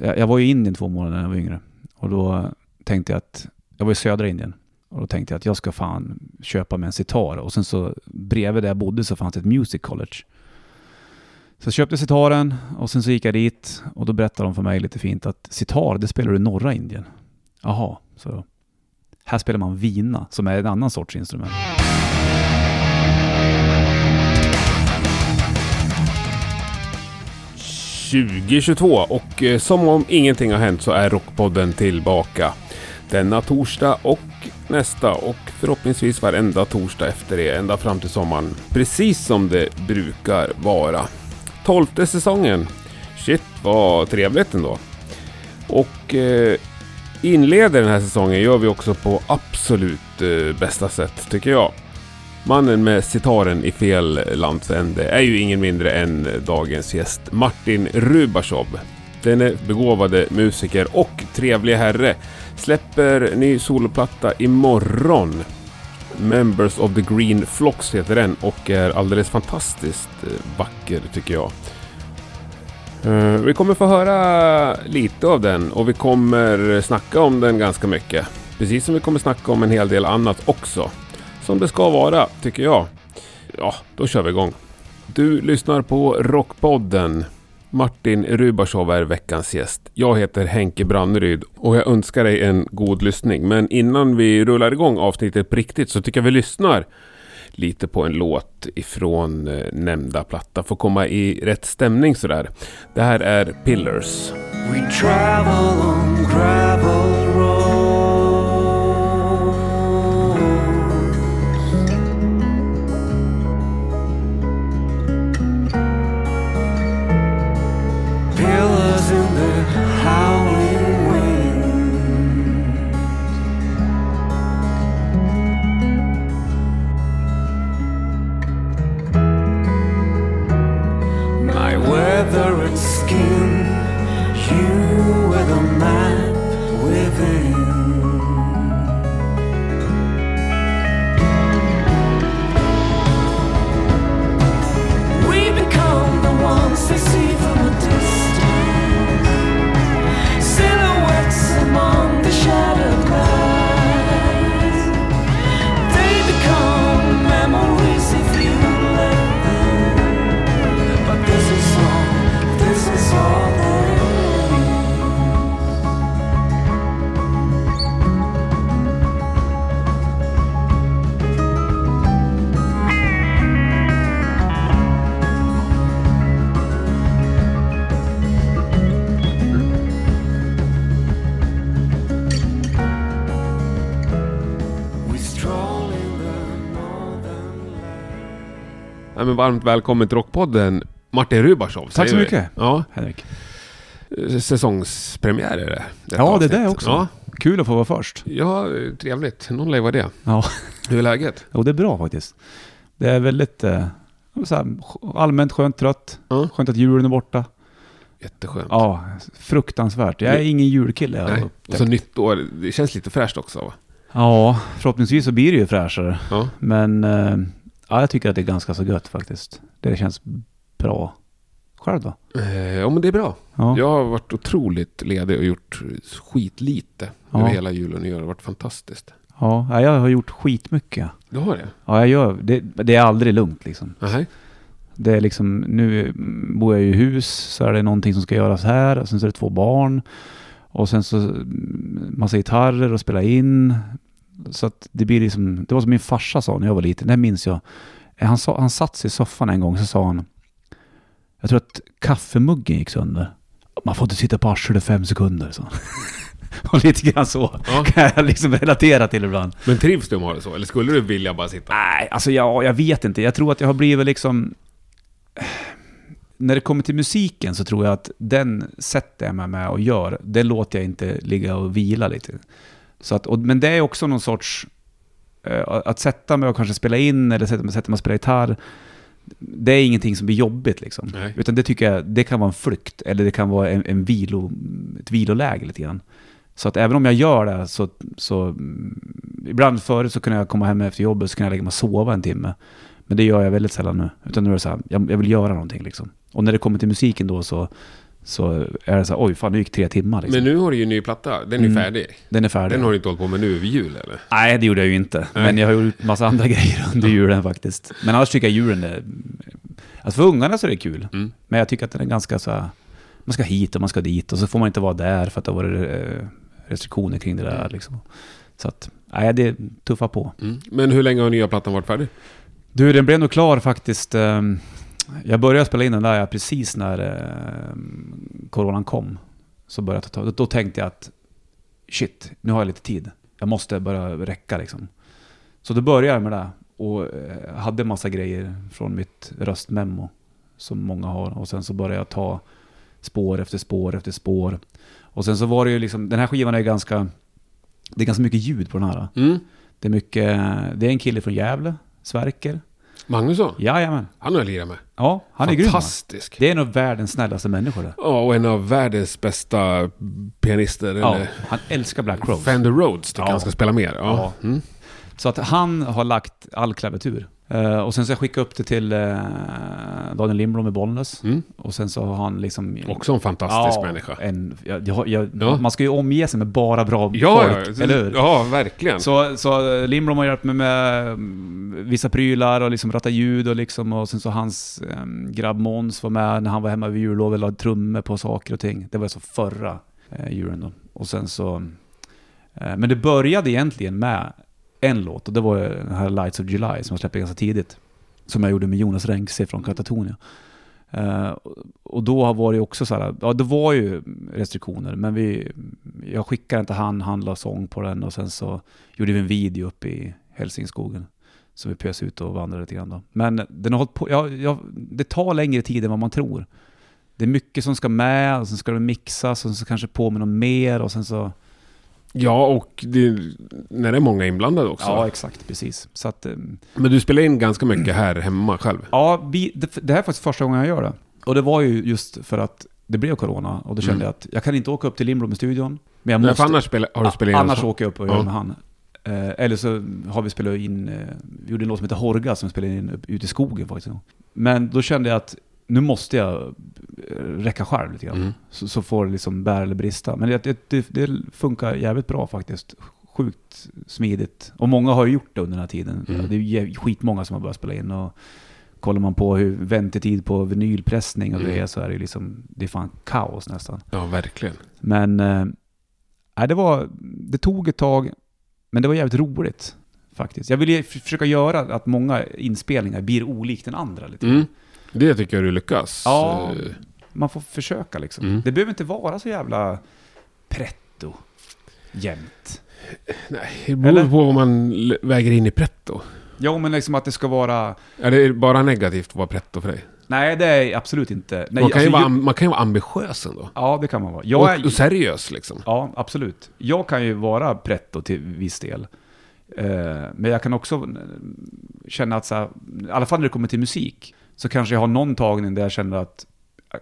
jag, jag var i Indien två månader när jag var yngre. Och då tänkte jag att, jag var i södra Indien. Och då tänkte jag att jag ska fan köpa mig en sitar. Och sen så bredvid där jag bodde så fanns ett music college. Så jag köpte sitaren och sen så gick jag dit och då berättade de för mig lite fint att sitar, det spelar du i norra Indien. Jaha, så här spelar man vina som är en annan sorts instrument. ...2022 och eh, som om ingenting har hänt så är Rockpodden tillbaka. Denna torsdag och nästa och förhoppningsvis varenda torsdag efter det ända fram till sommaren. Precis som det brukar vara. Tolfte säsongen. Shit vad trevligt ändå. Och eh, inleder den här säsongen gör vi också på absolut eh, bästa sätt tycker jag. Mannen med sitaren i fel landsände är ju ingen mindre än dagens gäst Martin Rubashov. Denne begåvade musiker och trevliga herre släpper ny soloplatta imorgon. Members of the Green Flocks heter den och är alldeles fantastiskt eh, vacker tycker jag. Eh, vi kommer få höra lite av den och vi kommer snacka om den ganska mycket. Precis som vi kommer snacka om en hel del annat också. Som det ska vara, tycker jag. Ja, då kör vi igång. Du lyssnar på Rockpodden. Martin Rubashov är veckans gäst. Jag heter Henke Branneryd och jag önskar dig en god lyssning. Men innan vi rullar igång avsnittet på riktigt så tycker jag vi lyssnar lite på en låt ifrån eh, nämnda platta. För att komma i rätt stämning sådär. Det här är Pillars. We travel on gravel men varmt välkommen till Rockpodden Martin Rubashov. Tack så mycket. Ja, Henrik. eh, säsongspremiär är det. Ja, det är det också. Ja, Kul att få vara först. ja trevligt. Någon lär vara det. Ja, Hur är läget? och det är bra faktiskt. Det är väldigt eh, här, allmänt skönt trött. Ja. Skönt att julen är borta. Jätteskönt. Ja, fruktansvärt. Jag är ingen julkille. Nej. Och så nytt år. Det känns lite fräscht också va? Ja, förhoppningsvis så blir det ju fräschare. Ja. Men eh, ja, jag tycker att det är ganska så gött faktiskt. Det känns bra. Själv då? Eh, ja men det är bra. Ja. Jag har varit otroligt ledig och gjort skitlite Ja. över hela julen och det har varit fantastiskt. Ja, ja, jag har gjort skitmycket. Du har det? Ja, jag gör det. Det är aldrig lugnt liksom. Nej. Det är liksom, nu bor jag i hus, så är det någonting som ska göras här, och sen så är det två barn. Och sen så mm, massa gitarrer och spela in. Så att det blir liksom, det var som min farsa sa när jag var liten, det minns jag. Han, sa, han satt sig i soffan en gång så sa han, jag tror att kaffemuggen gick sönder. Man får inte sitta på arslet fem sekunder, så. Och lite grann så Ja. kan jag liksom relatera till ibland. Men trivs du med att ha det så? Eller skulle du vilja bara sitta? Nej, alltså jag, jag vet inte. Jag tror att jag har blivit liksom... När det kommer till musiken så tror jag att den sätter jag mig med och gör. Det låter jag inte ligga och vila lite. Så att, och, men det är också någon sorts... eh, att sätta mig och kanske spela in eller sätta mig, sätta mig och spela gitarr. Det är ingenting som blir jobbigt liksom. Nej. Utan det tycker jag, det kan vara en flykt. Eller det kan vara en, en vilo, ett viloläge lite grann. Så att även om jag gör det så, så mm, ibland förut så kunde jag komma hem efter jobbet så kunde jag lägga mig och sova en timme. Men det gör jag väldigt sällan nu. Utan nu är det så här, jag, jag vill göra någonting liksom. Och när det kommer till musiken då så, så är det så här, oj fan det gick tre timmar liksom. Men nu har du ju en ny platta. Den är Mm. färdig. Den är färdig. Den har du inte hållit på med nu vid jul eller? Nej, det gjorde jag ju inte. Nej. Men jag har gjort massa andra grejer under julen faktiskt. Men annars tycker jag julen är... Alltså för ungarna så är det kul. Mm. Men jag tycker att den är ganska så här, Man ska hit och man ska dit och så får man inte vara där för att det har varit eh, restriktioner kring det där liksom. Så att, nej det tuffar på. Mm. Men hur länge har nya plattan varit färdig? Du, den blev nog klar faktiskt. ehm, jag började spela in den där precis när ehm, coronan kom. Så började jag ta, då, då tänkte jag att shit, nu har jag lite tid. Jag måste börja räcka liksom. Så då började jag med det och eh, hade massa grejer från mitt röstmemo som många har. Och sen så började jag ta spår efter spår efter spår. Och sen så var det ju liksom, den här skivan är ganska, det är ganska mycket ljud på den här. Mm. Det är mycket, det är en kille från Gävle, Sverker. Magnusson? Jajamän. Han har jag lirat med. Ja, han är grym. Fantastisk. Det är en av världens snällaste människor det. Ja, och en av världens bästa pianister. Ja, eller han älskar Black Rose. Fender Rhodes tycker Ja. han ska spela mer. Ja. Mm. Så att han har lagt all klaviatur. Eh, och sen så jag skickade upp det till uh, Daniel Lindblom i Bollnäs. Mm. Och sen så har han liksom... Också en fantastisk ja, människa. En, jag, jag, Ja. Man ska ju omge sig med bara bra Ja, folk, ja, eller hur? ja, verkligen. Så, så Lindblom har hjälpt mig med mm, vissa prylar och liksom ratta ljud och liksom och sen så hans um, grabb Måns var med när han var hemma vid jullov och lade trummor på saker och ting. Det var så förra eh, julen då. Och sen så... Men det började egentligen med en låt och det var ju den här Lights of July som jag släppte ganska tidigt. Som jag gjorde med Jonas Renkse från Katatonia. Uh, och då var det ju också så här, ja det var ju restriktioner men vi, jag skickade inte han, han la sång på den och sen så gjorde vi en video uppe i Hälsingskogen. Så vi pös ut och vandrade lite grann då. Men den har hållit på, ja, ja, det tar längre tid än vad man tror. Det är mycket som ska med och sen ska det mixas och sen så kanske på med något mer och sen så... Ja, och det, när det är många inblandade också. Ja, exakt, precis. Så att... ehm, Men du spelar in ganska mycket här hemma själv. Ja, vi, det, det här är faktiskt första gången jag gör det. Och det var ju just för att det blev corona och då kände Mm. jag att jag kan inte åka upp till Lindblom i studion. Men jag Nej, måste... annars spelar, har du spelat in Annars så. åker jag upp och gör Ja. med han. Eh, eller så har vi spelat in, eh, vi gjorde en låt som heter Horga som vi spelade in ute i skogen faktiskt. Men då kände jag att nu måste jag eh, räcka själv lite grann. Mm. Så, så får det liksom bära eller brista. Men det, det, det, det funkar jävligt bra faktiskt. Sjukt smidigt. Och många har ju gjort det under den här tiden. Mm. Det är skitmånga som har börjat spela in. Och kollar man på hur väntetid på vinylpressning och Mm. grejer så är det liksom, det är fan kaos nästan. Ja, verkligen. Men nej, det, var, det tog ett tag, men det var jävligt roligt faktiskt. Jag ville försöka göra att många inspelningar blir olikt den andra. Lite. Mm. Det tycker jag du lyckas. Ja. Eh, Man får försöka liksom. Mm. Det behöver inte vara så jävla pretto jämt. Nej, det beror Eller? på vad man väger in i pretto. Jo, men liksom att det ska vara... Är det bara negativt att vara pretto för dig? Nej, det är absolut inte... Nej, man, kan ju alltså, vara, jag- am- man kan ju vara ambitiös ändå. Ja, det kan man vara. Jag och, är, och seriös liksom. Ja, absolut. Jag kan ju vara pretto till viss del. Eh, men jag kan också eh, känna att, så här, i alla fall när det kommer till musik, så kanske jag har någon tagning där jag känner att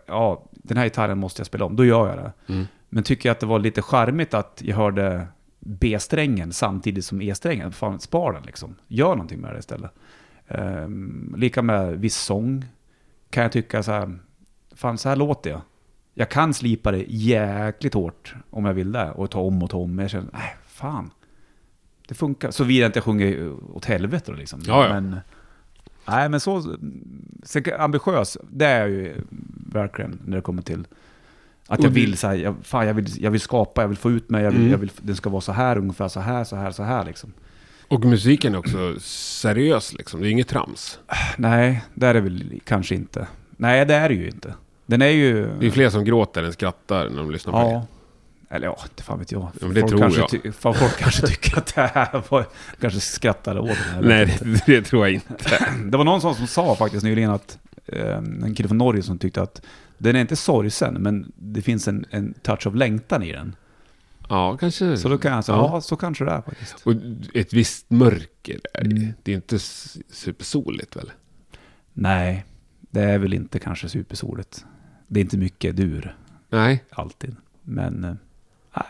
ja, den här gitarren måste jag spela om, då gör jag det. Mm. Men tycker jag att det var lite charmigt att jag hörde B-strängen samtidigt som E-strängen, fan spar den liksom. Gör någonting med det istället. Ehm, lika med viss sång, kan jag tycka så här, fan så här låter jag. Jag kan slipa det jäkligt hårt om jag vill det och ta om och ta om. Men jag känner, nej fan. Det funkar. Såvida jag inte sjunger åt helvete då liksom. Ja, ja. Men, nej men så, ambitiös, det är jag ju verkligen när det kommer till att jag vill så här, jag, fan jag vill, jag vill skapa, jag vill få ut mig, jag vill, Mm. jag vill, den ska vara så här ungefär, så här, så här, så här liksom. Och musiken är också seriös liksom. Det är inget trams. Nej, det är det väl kanske inte. Nej, det är det ju inte. Den är ju... Det är fler som gråter än skrattar när de lyssnar på det. Ja. Eller ja, inte fan vet jag. Ja, det folk tror kanske jag. Ty, folk kanske tycker att det här var... Kanske skrattade åt vet Nej, det, det tror jag inte. Det var någon som, sa faktiskt nyligen att... Eh, en kille från Norge som tyckte att den är inte sorgsen, men det finns en, en touch av längtan i den. Ja, kanske. Så då kan jag säga, Ja. ja, så kanske det är faktiskt. Och ett visst mörker är det. Mm. Det är inte supersoligt väl? Nej, det är väl inte kanske supersoligt. Det är inte mycket dur, Nej. alltid. Men...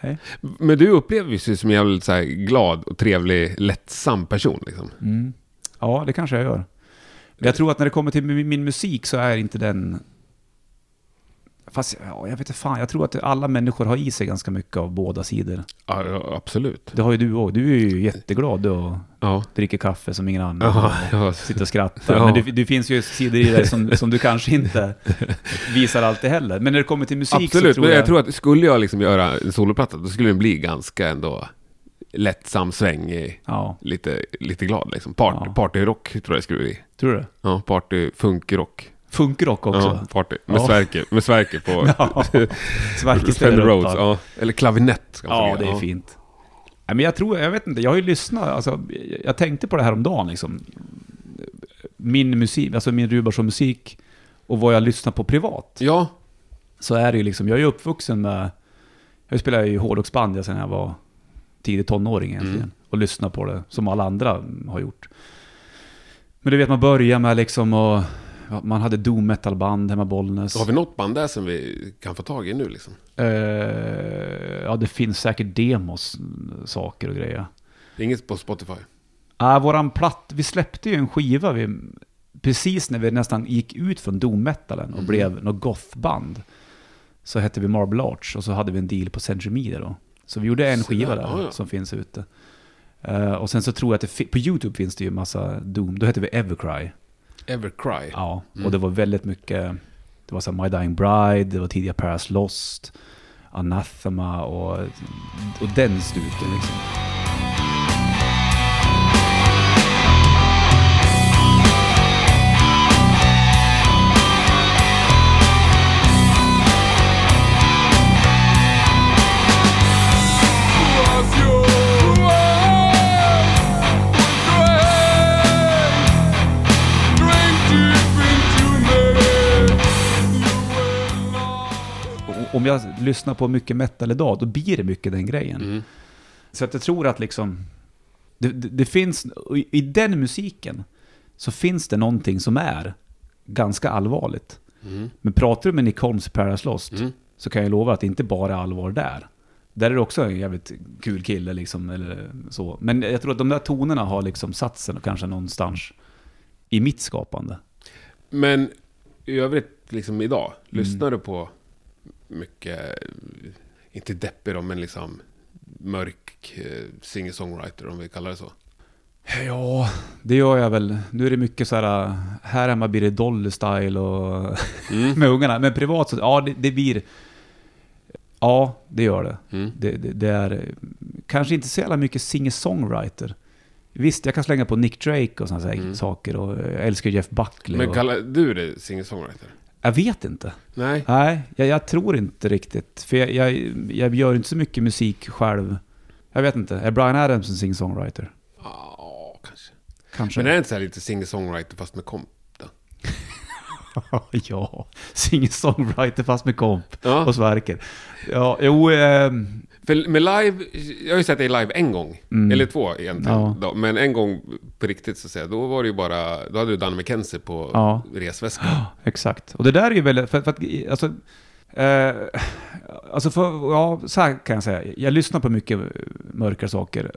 Nej. Men du upplever sig som en jävligt så glad och trevlig, lättsam person liksom. Mm. Ja, det kanske jag gör. Men jag tror att när det kommer till min musik så är inte den... Fast ja, jag vet inte fan, jag tror att alla människor har i sig ganska mycket av båda sidor. Ja, ja, absolut. Det har ju du också. Du är ju jätteglad du och Ja. dricker kaffe som ingen annan. Ja, ja. sitter och skrattar. Men det, det finns ju sidor i dig som, som du kanske inte visar alltid heller. Men när det kommer till musik Absolut, så men tror jag, jag... tror att skulle jag liksom göra en soloplatta, då skulle den bli ganska ändå lättsam, svängig, Ja, lite, lite glad liksom. Part. Partyrock tror jag det skulle bli. tror du? Ja, party, funkrock. Funkrock också. Ja, party. Med Ja. Sverker, med Sverker på Ja, Sverker ställer upp. Ja. Eller klavinett Ja, det är fint. Nej, men jag tror, jag vet inte, jag har ju lyssnat, alltså, jag tänkte på det här om dagen liksom. Min musik, alltså min Rubarsson musik och vad jag lyssnar på privat. Ja, Så är det ju liksom, jag är ju uppvuxen med, jag spelar ju hårdrocksband sedan jag var tidig tonåring egentligen. Mm. Och lyssnar på det som alla andra har gjort. Men du vet, man börjar med liksom ja, man hade doom metal-band hemma i Bollnäs. har vi något band där som vi kan få tag i nu liksom? Eh, ja, det finns säkert demos, saker och grejer. Inget på Spotify? Ja, våran platt, vi släppte ju en skiva vi, precis när vi nästan gick ut från doom metalen och Mhm. blev något gothband. Så hette vi Marble Arch och så hade vi en deal på Century Media då. Så vi gjorde en Så skiva där, ja, ja. som finns ute. Eh, och sen så tror jag att det på YouTube finns det ju massa doom, då hette vi Evercry. Evercry? Ja, Mm. och det var väldigt mycket, det var så My Dying Bride, det var tidiga Paradise Lost, Anathema och, och den stuken liksom. Om jag lyssnar på mycket metal idag, då blir det mycket den grejen. Mm. Så att jag tror att liksom, det, det, det finns, i, i den musiken, så finns det någonting som är ganska allvarligt. Mm. Men pratar du med Nick Holmes i Paradise Lost, Mm. så kan jag lova att det inte bara är allvar där. Där är det också en jävligt kul kille liksom, eller så. Men jag tror att de där tonerna har liksom satt sig kanske någonstans i mitt skapande. Men i övrigt, liksom idag, Mm. lyssnar du på mycket, inte deppig då, men liksom mörk eh, singer-songwriter om vi kallar det så? Ja, det gör jag väl. Nu är det mycket så här, här hemma blir det Dolly Style och Mm. med ungarna. Men privat så, ja det, det blir... Ja, det gör det. Mm. Det, det, det är eh, kanske inte så jävla mycket singer-songwriter. Visst, jag kan slänga på Nick Drake och sådana Mm. saker och jag älskar Jeff Buckley. Men och, kallar du det singer-songwriter? Jag vet inte. Nej? Nej, jag, jag tror inte riktigt. För jag, jag, jag gör inte så mycket musik själv. Jag vet inte. Är Brian Adams en singer-songwriter? Ja, kanske. Kanske. Men är det inte så här lite singer-songwriter fast med komp? då? ja, singer-songwriter fast med komp Ja, och Sverker. Ja, jo, ehm, för med live, jag har ju sett dig live en gång. Mm. Eller två egentligen. Ja. Då, men en gång på riktigt så att säga, då var det ju bara, då hade du Danny McKenzie på Ja. resväskan. exakt. Och det där är ju väldigt, för, för att, alltså, eh, alltså för, ja, så här kan jag säga. Jag lyssnar på mycket mörkare saker.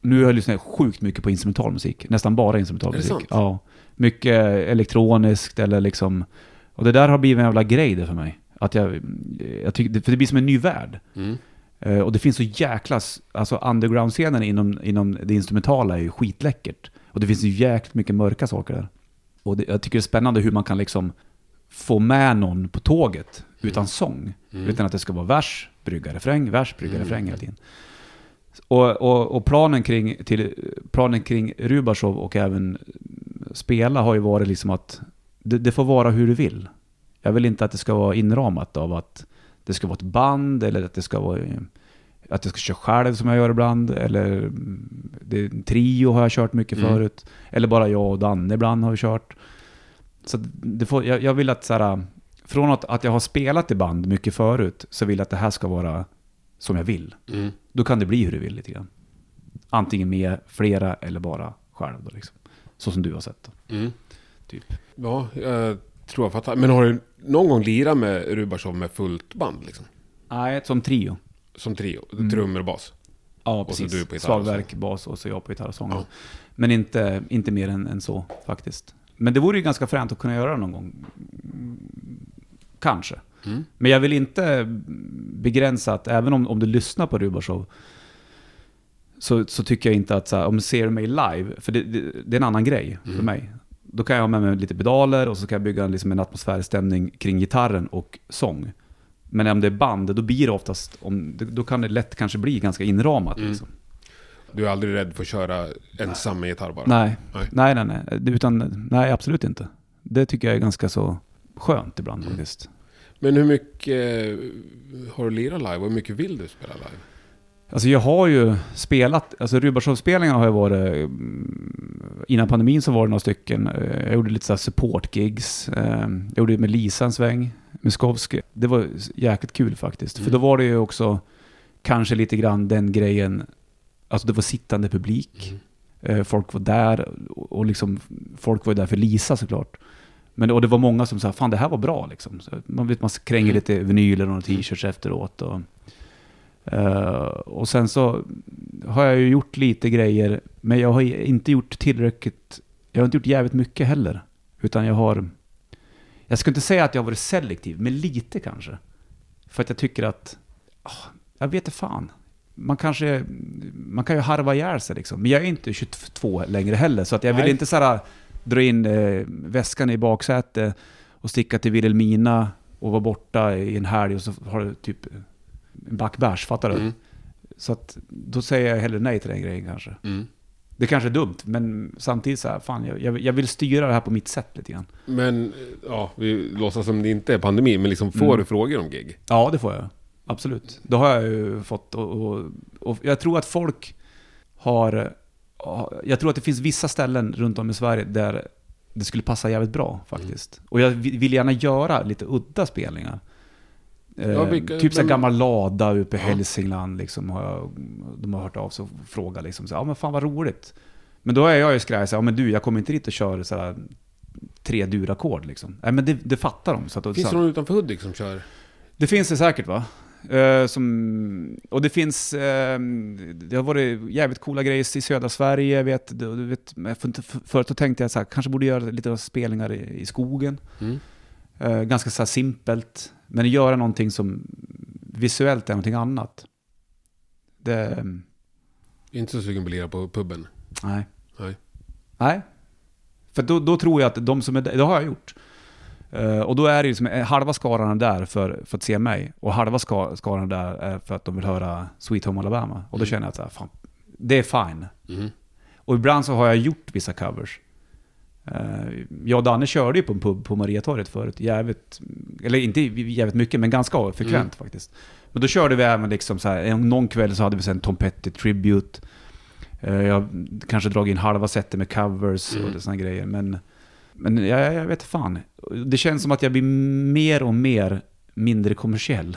Nu har jag lyssnat sjukt mycket på instrumentalmusik. Nästan bara instrumentalmusik. Är det sant? Ja. Mycket elektroniskt eller liksom, och det där har blivit en jävla grej det för mig. Att jag, jag tycker, för det blir som en ny värld. Mm. Eh, och det finns så jäkla, alltså underground-scenen inom, inom det instrumentala är ju skitläckert. Och det finns ju jäkligt mycket mörka saker där. Och det, jag tycker det är spännande hur man kan liksom få med någon på tåget utan sång. Mm. Utan att det ska vara vers, brygga, refräng, vers, brygga, Mm. refräng hela tiden. Och, och, och planen, kring, till, planen kring Rubashov och även spela har ju varit liksom att det, det får vara hur du vill. Jag vill inte att det ska vara inramat av att det ska vara ett band eller att det ska vara att jag ska köra själv som jag gör ibland. Eller mm, det, är en trio har jag kört mycket Mm. förut. Eller bara jag och Danne ibland har vi kört. Så det får, jag, jag vill att så här, från att, att jag har spelat i band mycket förut, så vill jag att det här ska vara som jag vill. Mm. Då kan det bli hur du vill lite grann. Antingen med flera eller bara själv då liksom. Så som du har sett då. Mm. Typ. Ja, jag tror jag fattar. Men har du någon gång lirat med Rubashov med fullt band liksom? Nej, som trio. Som trio? Mm. Trummor och bas? Ja, så precis. du på gitarr och Slagverk, bas och så jag på gitarr och sång. Ja. Men inte, inte mer än, än så faktiskt. Men det vore ju ganska fränt att kunna göra någon gång. Kanske. Mm. Men jag vill inte begränsa att även om, om du lyssnar på Rubashov så, så tycker jag inte att så här, om du ser mig live, för det, det, det är en annan grej för Mm. mig. Då kan jag ha med mig lite pedaler och så kan jag bygga liksom en atmosfärstämning kring gitarren och sång. Men om det är band, då blir det oftast, om, då kan det lätt kanske bli ganska inramat. Mm. Liksom. Du är aldrig rädd för att köra ensam med gitarr bara? Nej, Nej. nej, nej, nej. Utan, nej, absolut inte. Det tycker jag är ganska så skönt ibland Mm. faktiskt. Men hur mycket eh, har du lirat live och hur mycket vill du spela live? Alltså jag har ju spelat, alltså Rubashov-spelningarna har ju varit, mm, innan pandemin så var det några stycken. Eh, Jag gjorde lite så support-gigs. Eh, Jag gjorde med Lisa en sväng, Miskovsky. Det var jäkligt kul faktiskt. För Mm. då var det ju också kanske lite grann den grejen, alltså det var sittande publik. Mm. Eh, Folk var där och liksom, folk var ju där för Lisa såklart. Men, och det var många som sa, fan det här var bra liksom. Så man vet, man kränger Mm. lite vinyler och t-shirts efteråt. Och, eh, och sen så har jag ju gjort lite grejer, men jag har inte gjort tillräckligt, jag har inte gjort jävligt mycket heller. Utan jag har, jag skulle inte säga att jag har varit selektiv, men lite kanske. För att jag tycker att, ah, jag vet inte fan. Man kanske, man kan ju harva ihjäl sig liksom. Men jag är inte 22 längre heller, så att jag vill Nej. inte så här, dra in eh, väskan i baksätet och sticka till Vilhelmina och vara borta i en helg och så har du typ en back bärs, fattar du? Mm. Så att då säger jag hellre nej till den grejen kanske. Mm. Det kanske är dumt, men samtidigt så här, fan jag, jag, vill styra det här på mitt sätt lite grann. Men, ja, vi låtsas som det inte är pandemi, men liksom får Mm. du frågor om gig? Ja, det får jag. Absolut. Det har jag ju fått. Och, och, och jag tror att folk har... Jag tror att det finns vissa ställen runt om i Sverige där det skulle passa jävligt bra faktiskt. Och jag vill vill gärna göra lite udda spelningar. Eh, vilka- typ men- gammal lada uppe i Ja. Hälsingland liksom. Har jag, de har hört av sig och frågat liksom. Så, ja men fan vad roligt. Men då är jag ju skraj så ja men du jag kommer inte dit och kör så här tre durackord liksom. Nej men det, det fattar de. Så att, Finns så, det någon utanför Hudik som kör? det finns det säkert va? Eh, som, och det finns, eh, det har varit jävligt coola grejer i södra Sverige, jag vet, du, vet för, för, förut tänkte jag så här, kanske borde göra lite spelningar i, i skogen. Mm. Eh, ganska så simpelt, men göra någonting som visuellt är någonting annat. Det, Inte så sugen på att lira på puben? nej. Nej. Nej. För då, då tror jag att de som är där, det har jag gjort. Eh, och då är det ju som, eh, halva skaran är där för, för att se mig och halva ska, skaran där är för att de vill höra Sweet Home Alabama. Och då Mm. känner jag att så här, fan, det är fine. Mm. Och ibland så har jag gjort vissa covers. Eh, jag och Danne körde ju på en pub på Mariatorget förut, jävligt, eller inte jävligt mycket, men ganska frekvent Mm. faktiskt. Men då körde vi även liksom så här, en- någon kväll så hade vi sen Tom Petty Tribute. Eh, Jag kanske dragit in halva setet med covers Mm. och sådana grejer, men, men jag, jag vet fan. Det känns som att jag blir mer och mer mindre kommersiell.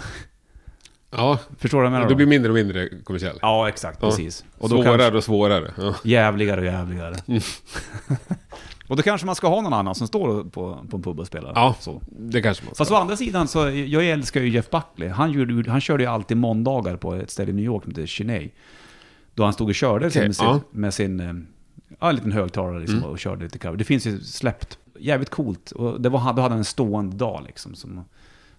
Ja, Förstår du vad jag menar? du blir mindre och mindre kommersiell. Ja, exakt, Ja. precis. Och svårare kanske- och svårare. Ja. Jävligare och jävligare. Mm. och då kanske man ska ha någon annan som står på, på en pub och spelar. Ja. Så. Det kanske man ska. Fast å andra sidan så, jag älskar ju Jeff Buckley. Han, gjorde, han körde ju alltid måndagar på ett ställe i New York som heter Chiney. Då han stod och körde Okej, med sin, ja. med sin eh, ja, en liten högtalare liksom, Mm. och körde lite cover. Det finns ju släppt. Jävligt coolt. Och det var, han- då hade han en stående dag liksom. Som,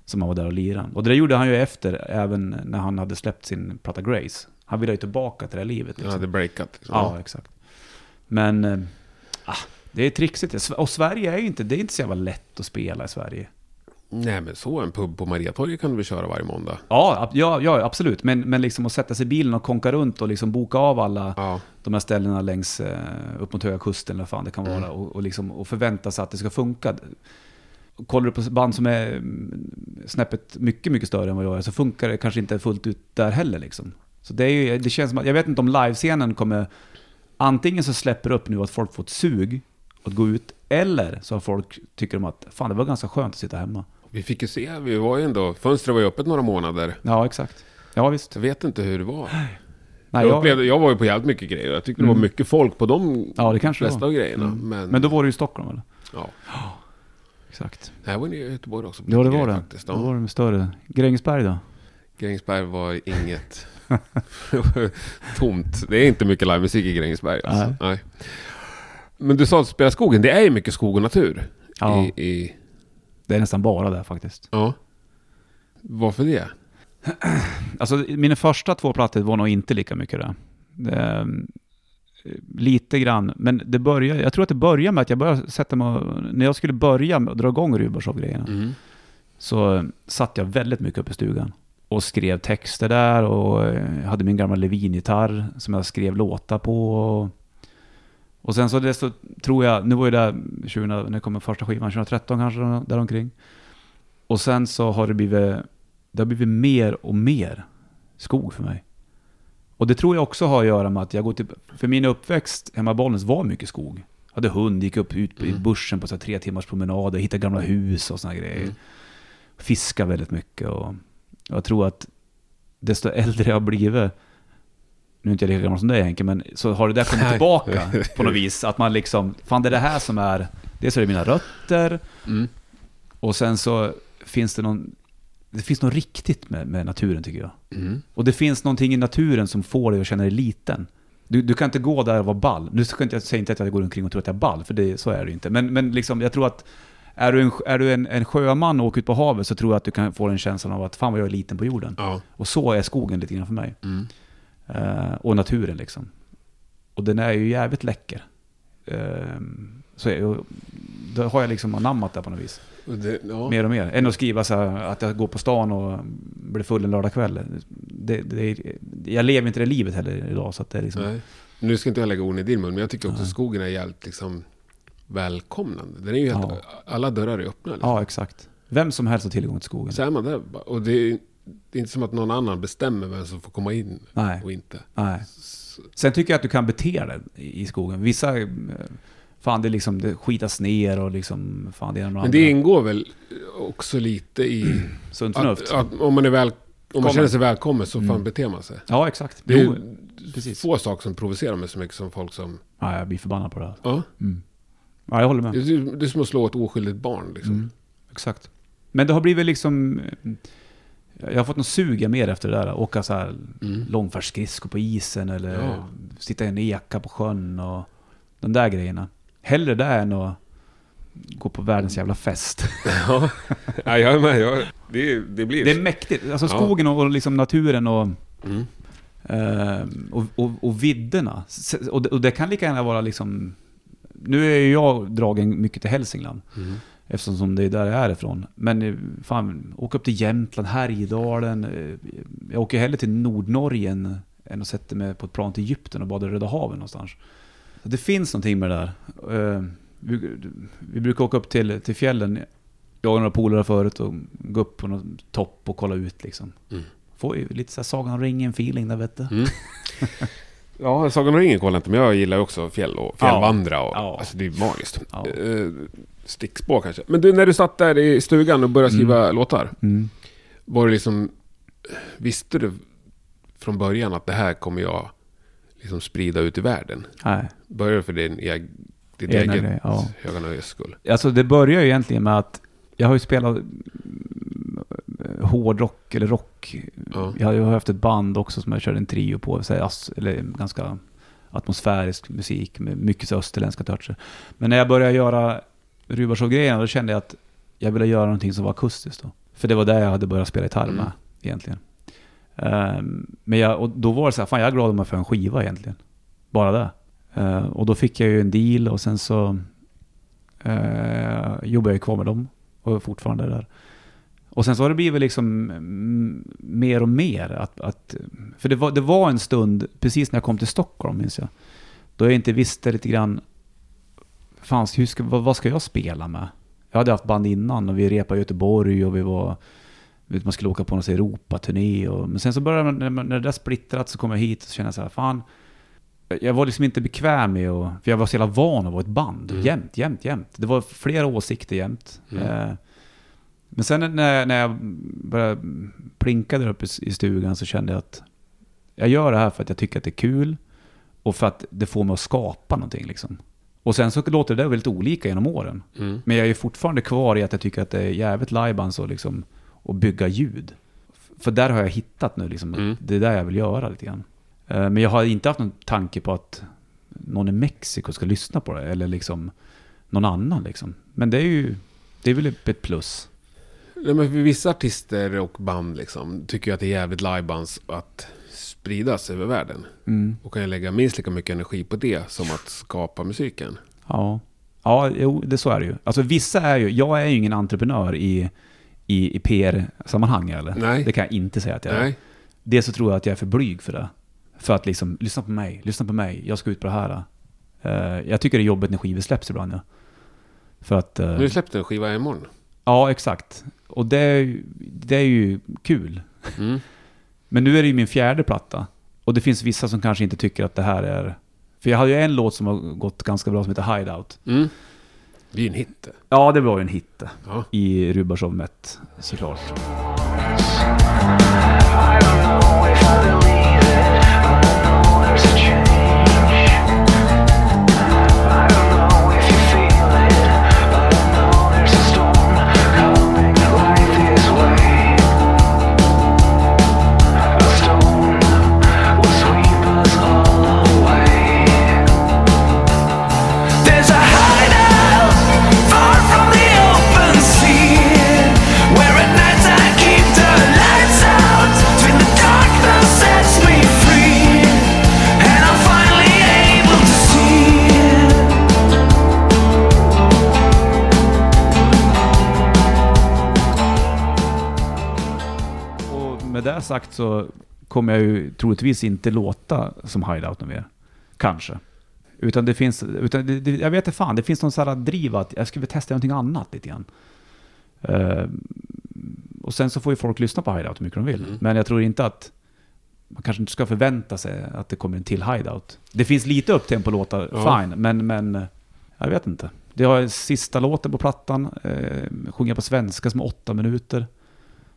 som han var där och lirade. Och det där gjorde han ju efter, även när han hade släppt sin platta Grace. Han ville ju tillbaka till det här livet. Ja, Liksom. det breakat. Liksom. Ja, exakt. Men, ah, det är trixigt. Och Sverige är ju inte, det är inte så jävla lätt att spela i Sverige. Nej, men så en pub på Mariatorget kan du väl köra varje måndag? Ja, ja, ja absolut. Men, men liksom att sätta sig i bilen och konka runt och liksom boka av alla Ja. de här ställena längs eh, upp mot Höga Kusten eller vad fan det kan Mm. vara. Och, och, liksom, och förvänta sig att det ska funka. Kollar du på band som är mm, snäppet mycket, mycket större än vad jag är så funkar det kanske inte fullt ut där heller. Liksom. Så det, är ju, det känns som att, jag vet inte om livescenen kommer... Antingen så släpper upp nu att folk får ett sug att gå ut, eller så har folk tycker de att fan det var ganska skönt att sitta hemma. Vi fick ju se, vi var ju ändå, fönstret var ju öppet några månader. Ja, exakt. Ja, visst. Jag vet inte hur det var. Nej, jag, upplevde, jag var ju på jävligt mycket grejer. Jag tyckte det var Mm. mycket folk på de ja, det kanske flesta av grejerna. Mm. Men, Men då var det ju Stockholm eller? ja. Exakt. Nej, jag var i Göteborg också. Ja, det var det. Faktiskt. Då Ja. var det med större. Grängesberg då? Grängesberg var inget... Tomt. Det är inte mycket livemusik i Grängesberg. Alltså. Nej. Nej. Men du sa att spela skogen. Det är ju mycket skog och natur. Ja. I, i, Det är nästan bara det faktiskt. Ja. Varför det? Alltså mina första två plattor var nog inte lika mycket det. det eh, lite grann, men det börjar, jag tror att det börjar med att jag började sätta mig och, när jag skulle börja med att dra igång Rubershow-grejerna, Mm. så satt jag väldigt mycket upp i stugan. Och skrev texter där och eh, hade min gamla Levin-gitarr som jag skrev låtar på. Och, sen så det så tror jag, nu var ju det 20, när kom första skivan, 2013 kanske däromkring. Och sen så har det blivit, det har blivit mer och mer skog för mig. Och det tror jag också har att göra med att jag går till, för min uppväxt hemma i Bollnäs var mycket skog. Jag hade hund, gick upp ut i Mm. bussen på så tre timmars promenader, hittade gamla hus och såna grejer Mm. fiskar väldigt mycket och jag tror att desto äldre jag har blivit, nu är inte jag lika gammal som dig Henke, men så har det där kommit tillbaka på något vis. Att man liksom, fan det är det här som är, dels är det mina rötter Mm. och sen så finns det någon, det finns något riktigt med, med naturen tycker jag. Mm. Och det finns någonting i naturen som får dig att känna dig liten. Du, du kan inte gå där och vara ball. Nu ska inte, jag säger inte att jag går omkring och tror att jag är ball, för det, så är det inte. Men, men liksom, jag tror att är du, en, är du en, en sjöman och åker ut på havet så tror jag att du kan få en känsla av att fan vad jag är liten på jorden. Ja. Och så är skogen lite grann för mig. Mm. Eh, och naturen liksom. Och den är ju jävligt läcker. Eh, så är, då har jag liksom anammat det på något vis. Det, ja. Mer och mer. Än att skriva så här, att jag går på stan och blir full en lördagkväll. Det, det, jag lever inte det livet heller idag. Så det är liksom, Nej. Nu ska inte jag lägga orden i din mun, men jag tycker också Nej. skogen är jävligt liksom välkomnande. Den är ju helt, Ja. alla dörrar är öppna. Liksom. Ja, exakt. Vem som helst har tillgång till skogen. Så är man där och det är, det är inte som att någon annan bestämmer vem som får komma in Nej, och inte. nej. Sen tycker jag att du kan bete dig i skogen. Vissa, eh, fan det liksom, det skitas ner och liksom, fan det är någon men det ingår väl också lite i... Sunt förnuft. Att, att om man, är väl, om man känner sig välkommen så fan Mm. beter man sig. Ja, exakt. Det är Jo, precis. få saker som provocerar mig så mycket som folk som... Ja, jag blir förbannad på det här. Ja, Mm. Ja, jag håller med. det, är, det är som att slå ett oskyldigt barn liksom. Mm, exakt. Men det har blivit liksom... Jag har fått någon suga mer efter det där. Åka så här Mm. långfärdsskridskor på isen eller Ja. sitta i en eka på sjön och de där grejerna. Hellre det än att gå på världens jävla fest. Ja, ja jag är med. Jag, det, det blir... Det är mäktigt. Alltså skogen och, och liksom naturen och, Mm. eh, och, och, och vidderna. Och det, och det kan lika gärna vara liksom... Nu är ju jag dragen mycket till Hälsingland. Mm. Eftersom som det är där jag är ifrån. Men eh, fan, åk upp till Jämtland, Härjedalen. eh, Jag åker hellre till Nordnorge än, än att sätta mig på ett plan till Egypten och bada i Röda havet någonstans. Så det finns någonting med det där. Eh, Vi, vi brukar åka upp till, till fjällen, jag och några polare förut, och gå upp på någon topp och kolla ut liksom. Mm. Får ju lite så här Sagan om ringen-feeling där vet du. Mm. Ja, Sagan om ringen kollar inte, men jag gillar ju också fjäll och fjällvandra. Och, Ja. Alltså det är magiskt. Ja. Stickspår kanske. Men du, när du satt där i stugan och började skriva låtar. Mm. Var det liksom... Visste du från början att det här kommer jag liksom sprida ut i världen? Nej. Började du för din, eg, ditt Egna eget grej, ja. höga nöjes skull? Alltså det börjar ju egentligen med att jag har ju spelat mm, hårdrock eller rock. Ja. Jag har ju haft ett band också som jag körde en trio på, eller ganska atmosfärisk musik med mycket österländska toucher. Men när jag började göra Rubarshow-grejerna då kände jag att jag ville göra någonting som var akustiskt då. För det var där jag hade börjat spela gitarr med Mm. egentligen. Ehm, men jag, och då var det så här, fan jag är glad om jag får en skiva egentligen. Bara det. Eh, och då fick jag ju en deal och sen så eh, jobbar jag ju kvar med dem och är fortfarande där. Och sen så har det blivit liksom mer och mer. Att, att, för det var, det var en stund, precis när jag kom till Stockholm minns jag, då jag inte visste lite grann, fanns, hur ska, vad, vad ska jag spela med? Jag hade haft band innan och vi repade i Göteborg och vi var, vet, man skulle åka på någon så Europaturné. Och, men sen så började man, när, det där splittrat så kom jag hit och kände så här, fan, jag var liksom inte bekväm med att, för jag var så jävla van att vara ett band. Mm. Jämt, jämt, jämt. Det var flera åsikter jämt. Mm. Eh, men sen när, när jag började plinka där uppe i i stugan så kände jag att jag gör det här för att jag tycker att det är kul och för att det får mig att skapa någonting liksom. Och sen så låter det där väldigt olika genom åren. Mm. Men jag är fortfarande kvar i att jag tycker att det är jävligt lajbans och liksom att bygga ljud. För där har jag hittat nu liksom, Mm. det är där jag vill göra lite grann. Eh, Men jag har inte haft någon tanke på att någon i Mexiko ska lyssna på det, eller liksom någon annan liksom. Men det är ju, Det är väl ett plus. Nej, men vissa artister och band liksom, tycker att det är jävligt livebands att spridas över världen. Mm. Och kan jag lägga minst lika mycket energi på det som att skapa musiken. Ja, ja jo, det så är det ju. Alltså vissa är ju, jag är ju ingen entreprenör i, i, i PR-sammanhang eller? Nej. Det kan jag inte säga att jag är. Nej. Dels så tror jag att jag är för blyg för det. För att liksom, lyssna på mig, lyssna på mig, jag ska ut på det här. Eh, jag tycker det är jobbigt när skivor släpps ibland ja. För att... eh, Nu har släppt en skiva imorgon. ja, exakt. Och det är, det är ju kul. Mm. Men nu är det ju min fjärde platta. Och det finns vissa som kanske inte tycker att det här är... För jag hade ju en låt som har gått ganska bra som heter Hideout. Mm. Det är ju en hit. Ja, det var ju en hit Ja. i Rubashov Met, såklart. I sagt så kommer jag ju troligtvis inte låta som Hideout mer. Kanske. Utan det finns, utan det, det, jag vet inte fan, det finns någon sån här driv att jag skulle vilja testa någonting annat lite grann. Eh, och sen så får ju folk lyssna på Hideout hur mycket de vill. Mm. Men jag tror inte att man kanske inte ska förvänta sig att det kommer en till Hideout. Det finns lite upptempo-låtar, Ja. fine, men, men eh, jag vet inte. Det har sista låten på plattan, eh, sjunger på svenska som är åtta minuter.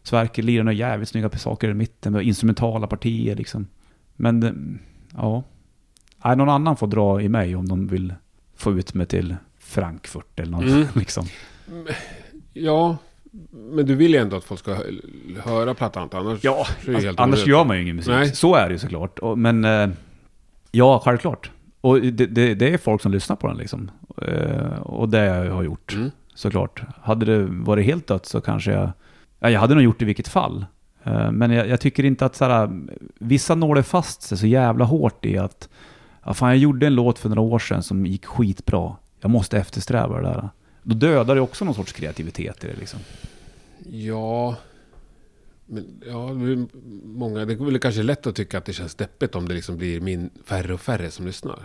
Sverker lirar några jävligt snygga saker i mitten med instrumentala partier liksom. Men eh, ja. Nej, någon annan får dra i mig om de vill få ut mig till Frankfurt eller något Mm. liksom. Ja, men du vill ju ändå att folk ska hö- höra plattan. Annars Ja, alltså, annars gör man ju ingen musik. Nej. Så är det ju såklart. Men eh, ja, självklart. Och det, det, det är folk som lyssnar på den liksom. Eh, och det har jag gjort. Mm. såklart. Hade det varit helt dött så kanske jag... Ja, jag hade nog gjort det i vilket fall. Eh, Men jag, jag tycker inte att såhär, vissa nålar fast sig så jävla hårt i att ja, fan, jag gjorde en låt för några år sedan som gick skitbra. Jag måste eftersträva det där. Då dödar det också någon sorts kreativitet i det liksom. Ja, men ja, det många, det är väl kanske lätt att tycka att det känns deppigt om det liksom blir min, färre och färre som lyssnar.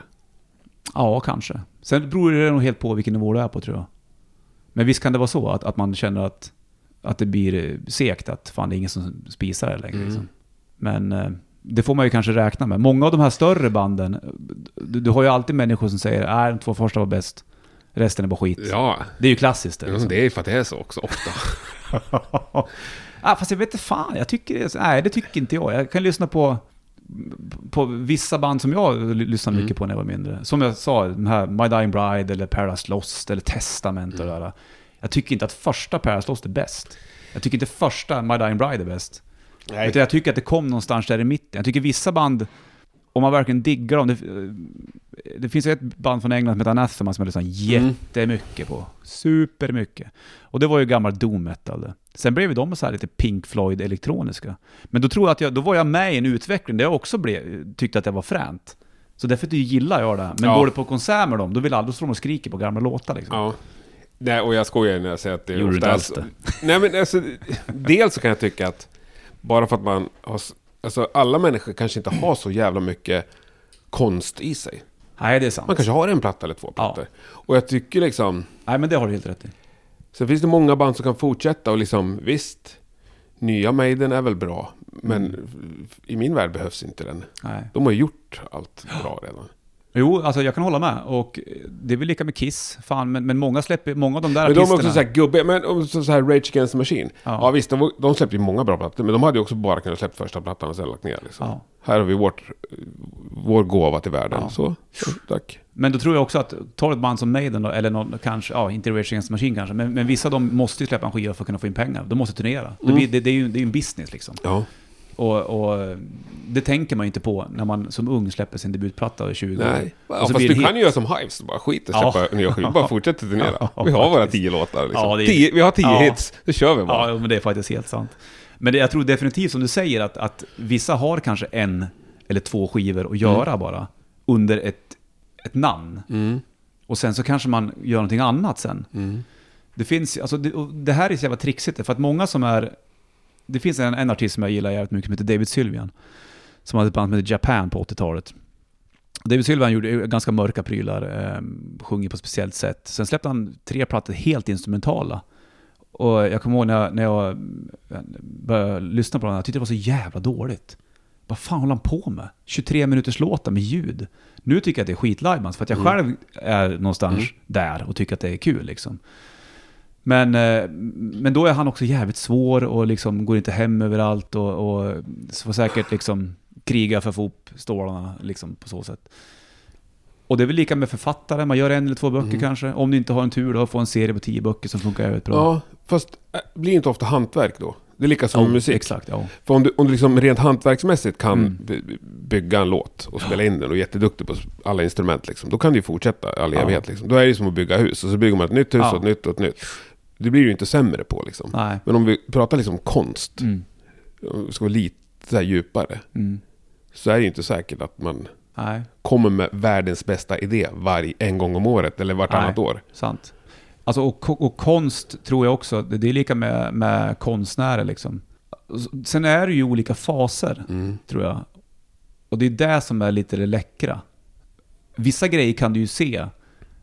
Ja, kanske. Sen beror det nog helt på vilken nivå du är på tror jag. Men visst kan det vara så att, att man känner att, att det blir eh, segt, att fan det är ingen som spisar det längre. Mm. Liksom. Men eh, det får man ju kanske räkna med. Många av de här större banden, eh, du, du har ju alltid människor som säger att de två första var bäst, resten är bara skit. Ja, Det är ju klassiskt. Det, det liksom. är för att det är så också ofta. ah, fast jag vet inte fan, jag tycker det Nej, det tycker inte jag. Jag kan lyssna på, på vissa band som jag lyssnade Mm. mycket på när jag var mindre. Som jag sa, den här My Dying Bride eller Paradise Lost eller Testament och det där. Jag tycker inte att första Paradise Lost är bäst. Jag tycker inte första My Dying Bride är bäst. Nej. Utan jag tycker att det kom någonstans där i mitten. Jag tycker vissa band, om man verkligen diggar dem, det, det finns ett band från England som heter Anathema som jag lyssnar jättemycket på. Supermycket. Och det var ju gammal doom metal det. Sen blev ju de så här lite Pink Floyd elektroniska. Men då tror jag att jag, då var jag med i en utveckling där jag också blev, tyckte att jag var fränt. Så därför gillar jag det. Men Ja. går det på konsert med dem, då vill alla stå och skrika på gamla låtar liksom. Ja. Nej, och jag skojar när jag säger att det Gjorde du inte alls är... Nej, men alltså, dels så kan jag tycka att bara för att man har... Alltså alla människor kanske inte har så jävla mycket konst i sig. Nej, det är sant. Man kanske har en platta eller två Ja. plattor. Och jag tycker liksom... Nej, men det har du helt rätt i. Sen finns det många band som kan fortsätta och liksom, visst, nya Maiden är väl bra, men Mm. i min värld behövs inte den. Nej. De har gjort allt bra redan. Jo, alltså jag kan hålla med. Och det är väl lika med Kiss, fan, men, men många släpper, många av de där Men de är artisterna... också såhär gubbiga, men så så här Rage Against the Machine. Ja. Ja, visst, de, de släppte ju många bra plattor, men de hade ju också bara kunnat släppa första plattan och sen lagt ner. Liksom. Ja. Här har vi vårt, vår gåva till världen. Ja. Så, tack. Men då tror jag också att, tar ett band som Maiden då, eller någon, kanske, ja, inte Rage Against the Machine kanske, men, men vissa av dem måste ju släppa en skiva för att kunna få in pengar. De måste turnera. Det, Mm. blir, det, det är ju det är ju en business liksom. Ja. Och, och det tänker man ju inte på när man som ung släpper sin debutplatta i 20 år. Nej, ja, Och så fast du det kan hit- ju göra som Hives, bara skit och Ja. släppa nya skivor. Bara fortsätta turnera. Ja, Vi har våra tio låtar liksom. Ja, är- tio, vi har tio Ja. hits, det kör vi bara. Ja, men det är faktiskt helt sant. Men det, jag tror definitivt som du säger att, att vissa har kanske en eller två skivor att göra bara under ett, ett namn. Mm. Och sen så kanske man gör någonting annat sen. Mm. Det finns, alltså det, och det här är så jävla trixigt, för att många som är... Det finns en, en artist som jag gillar jävligt mycket som heter David Sylvian. Som hade ett band som heter Japan på 80-talet. David Sylvian gjorde ganska mörka prylar, eh, sjunger på ett speciellt sätt. Sen släppte han tre plattor helt instrumentala. Och jag kommer ihåg när jag, när jag eh, började lyssna på den, jag tyckte det var så jävla dåligt. Vad fan håller han på med? 23 minuters låtar med ljud. Nu tycker jag att det är skitlajbans, för att jag Mm. själv är någonstans där och tycker att det är kul liksom. Men, eh, men då är han också jävligt svår och liksom går inte hem överallt och, och får säkert liksom kriga för att få ihop stålarna liksom på så sätt. Och det är väl lika med författare, man gör en eller två böcker Mm. kanske. Om du inte har en tur då, få en serie på tio böcker som funkar jävligt bra. Ja, fast äh, blir inte ofta hantverk då? Det är lika som med musik. Exakt, ja. För om du, om du liksom rent hantverksmässigt kan Mm. by- by- bygga en låt och spela in den och är jätteduktig på alla instrument liksom, då kan du ju fortsätta all Ja. evighet liksom. Då är det som att bygga hus, och så bygger man ett nytt hus Ja. och ett nytt och ett nytt. Det blir du ju inte sämre på liksom. Nej. Men om vi pratar liksom konst, Mm. om vi ska vara lite djupare, Mm. så är det ju inte säkert att man Nej, kommer med världens bästa idé varje, en gång om året eller vartannat Nej. år. sant. Alltså, och, och konst tror jag också, det det är lika med, med konstnärer liksom. Sen är det ju olika faser. Mm. tror jag. Och det är det som är lite det läckra. Vissa grejer kan du ju se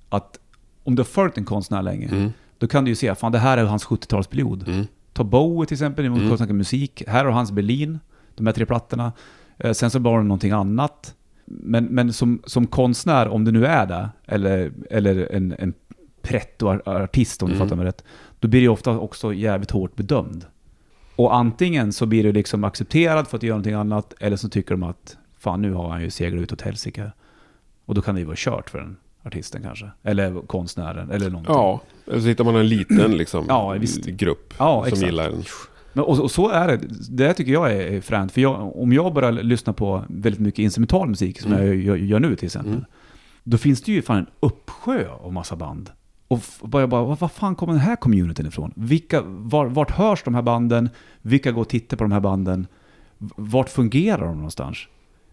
att om du har följt en konstnär länge, Mm. Då kan du ju se att fan, det här är hans 70-talsperiod. Mm. Ta Bowie till exempel, om vi Mm. musik. Här har hans Berlin, de här tre plattorna. Eh, sen så var det någonting annat. Men, men som, som konstnär, om du nu är det, eller, eller en, en pretto-artist om du Mm. fattar mig rätt, då blir det ofta också jävligt hårt bedömd. Och antingen så blir du liksom accepterad för att du gör någonting annat, eller så tycker de att fan nu har han ju seglat ut åt helsike. Och då kan det ju vara kört för den artisten kanske. Eller konstnären, eller någonting. Ja, eller så hittar man en liten liksom, Ja, grupp Ja, som exakt. gillar den. Men, och, och så är det. Det tycker jag är, är fränt. För jag, om jag börjar lyssna på väldigt mycket instrumental musik, som Mm. jag gör, gör nu till exempel. Mm. Då finns det ju fan en uppsjö av massa band. Och bara, bara, vad, fan kommer den här communityn ifrån? Vilka, var, vart hörs de här banden? Vilka går och tittar på de här banden? Vart fungerar de någonstans?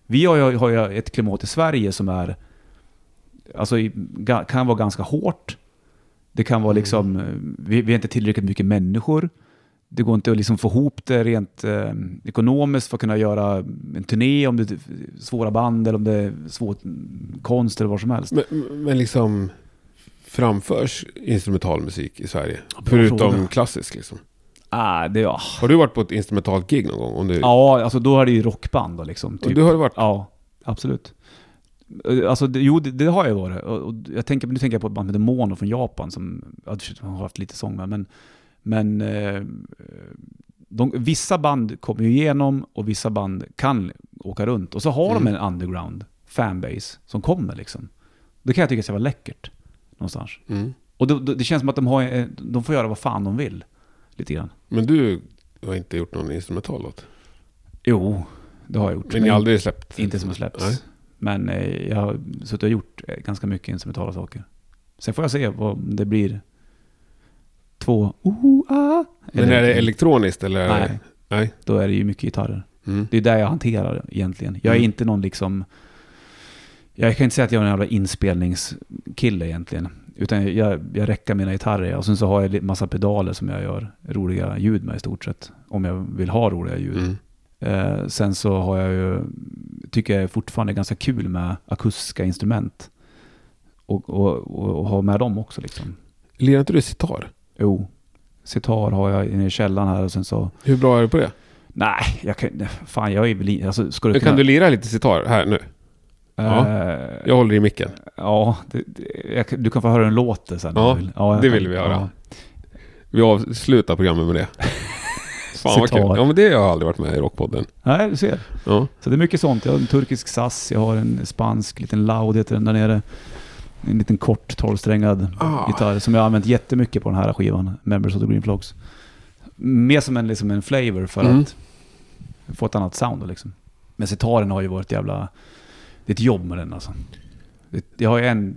Vi har ju, har ju ett klimat i Sverige som är, alltså kan vara ganska hårt. Det kan vara liksom, eh, vi, vi är inte tillräckligt mycket människor. Det går inte att liksom få ihop det rent eh, ekonomiskt för att kunna göra en turné om det är svåra band eller om det är svår konst eller vad som helst. Men, men liksom framförs instrumentalmusik i Sverige? bra Förutom fråga. klassisk liksom. Ah, det, ja. Har du varit på ett instrumentalt gig någon gång? Om du, ja, alltså då är det ju rockband då liksom. Och Typ. du har varit? Ja, absolut. Alltså, det, jo, det, det har jag varit. Och, och jag tänker, nu tänker jag på ett band som heter Mono från Japan som ja, det har haft lite sång med. Men, men eh, de, vissa band kommer ju igenom och vissa band kan åka runt. Och så har Mm. de en underground fanbase som kommer liksom. Det kan jag tycka ska vara läckert. Någonstans. Mm. Och det, det känns som att de, har, eh, de får göra vad fan de vill. Lite grann. Men du har inte gjort någon instrumental låt? Jo, det har jag gjort. Men ni har aldrig släppt? Inte som har släppts. Men eh, jag har suttit och gjort eh, ganska mycket instrumentala saker. Sen får jag se om det blir två oh, ah, Men är det elektroniskt eller? Nej, nej. då är det ju mycket gitarrer. Mm. Det är där jag hanterar egentligen. Jag är Mm. inte någon liksom... Jag kan inte säga att jag är en jävla inspelningskille egentligen. Utan jag, jag räcker mina gitarrer och sen så har jag massa pedaler som jag gör roliga ljud med i stort sett. Om jag vill ha roliga ljud. Mm. Eh, sen så har jag ju, tycker jag fortfarande är ganska kul med akustiska instrument. Och, och, och, och ha med dem också liksom. Lirar inte du sitar? Jo, sitar har jag inne i källaren här och sen så... Hur bra är du på det? Nej, jag kan Fan, jag är väl... Alltså, ska du Kan kunna- du lira lite sitar här nu? Ja. Eh, Jag håller i micken. Ja, det, det, jag, kan- du kan få höra den låter sen. Ja, vill. jag det kan- vill vi höra. Vi avslutar programmet med det. Fan vad kul. Ja men det har jag aldrig varit med i Rockpodden. Nej, du ser. Ja. Så det är mycket sånt. Jag har en turkisk sass, jag har en spansk liten loud heter den där nere. En liten kort tolvsträngad Ah. gitarr som jag har använt jättemycket på den här skivan, Members of the Green Flogs. Mer som en, liksom en flavor för Mm. att få ett annat sound liksom. Men sitaren har ju varit jävla... Det är ett jobb med den alltså. Jag har ju en...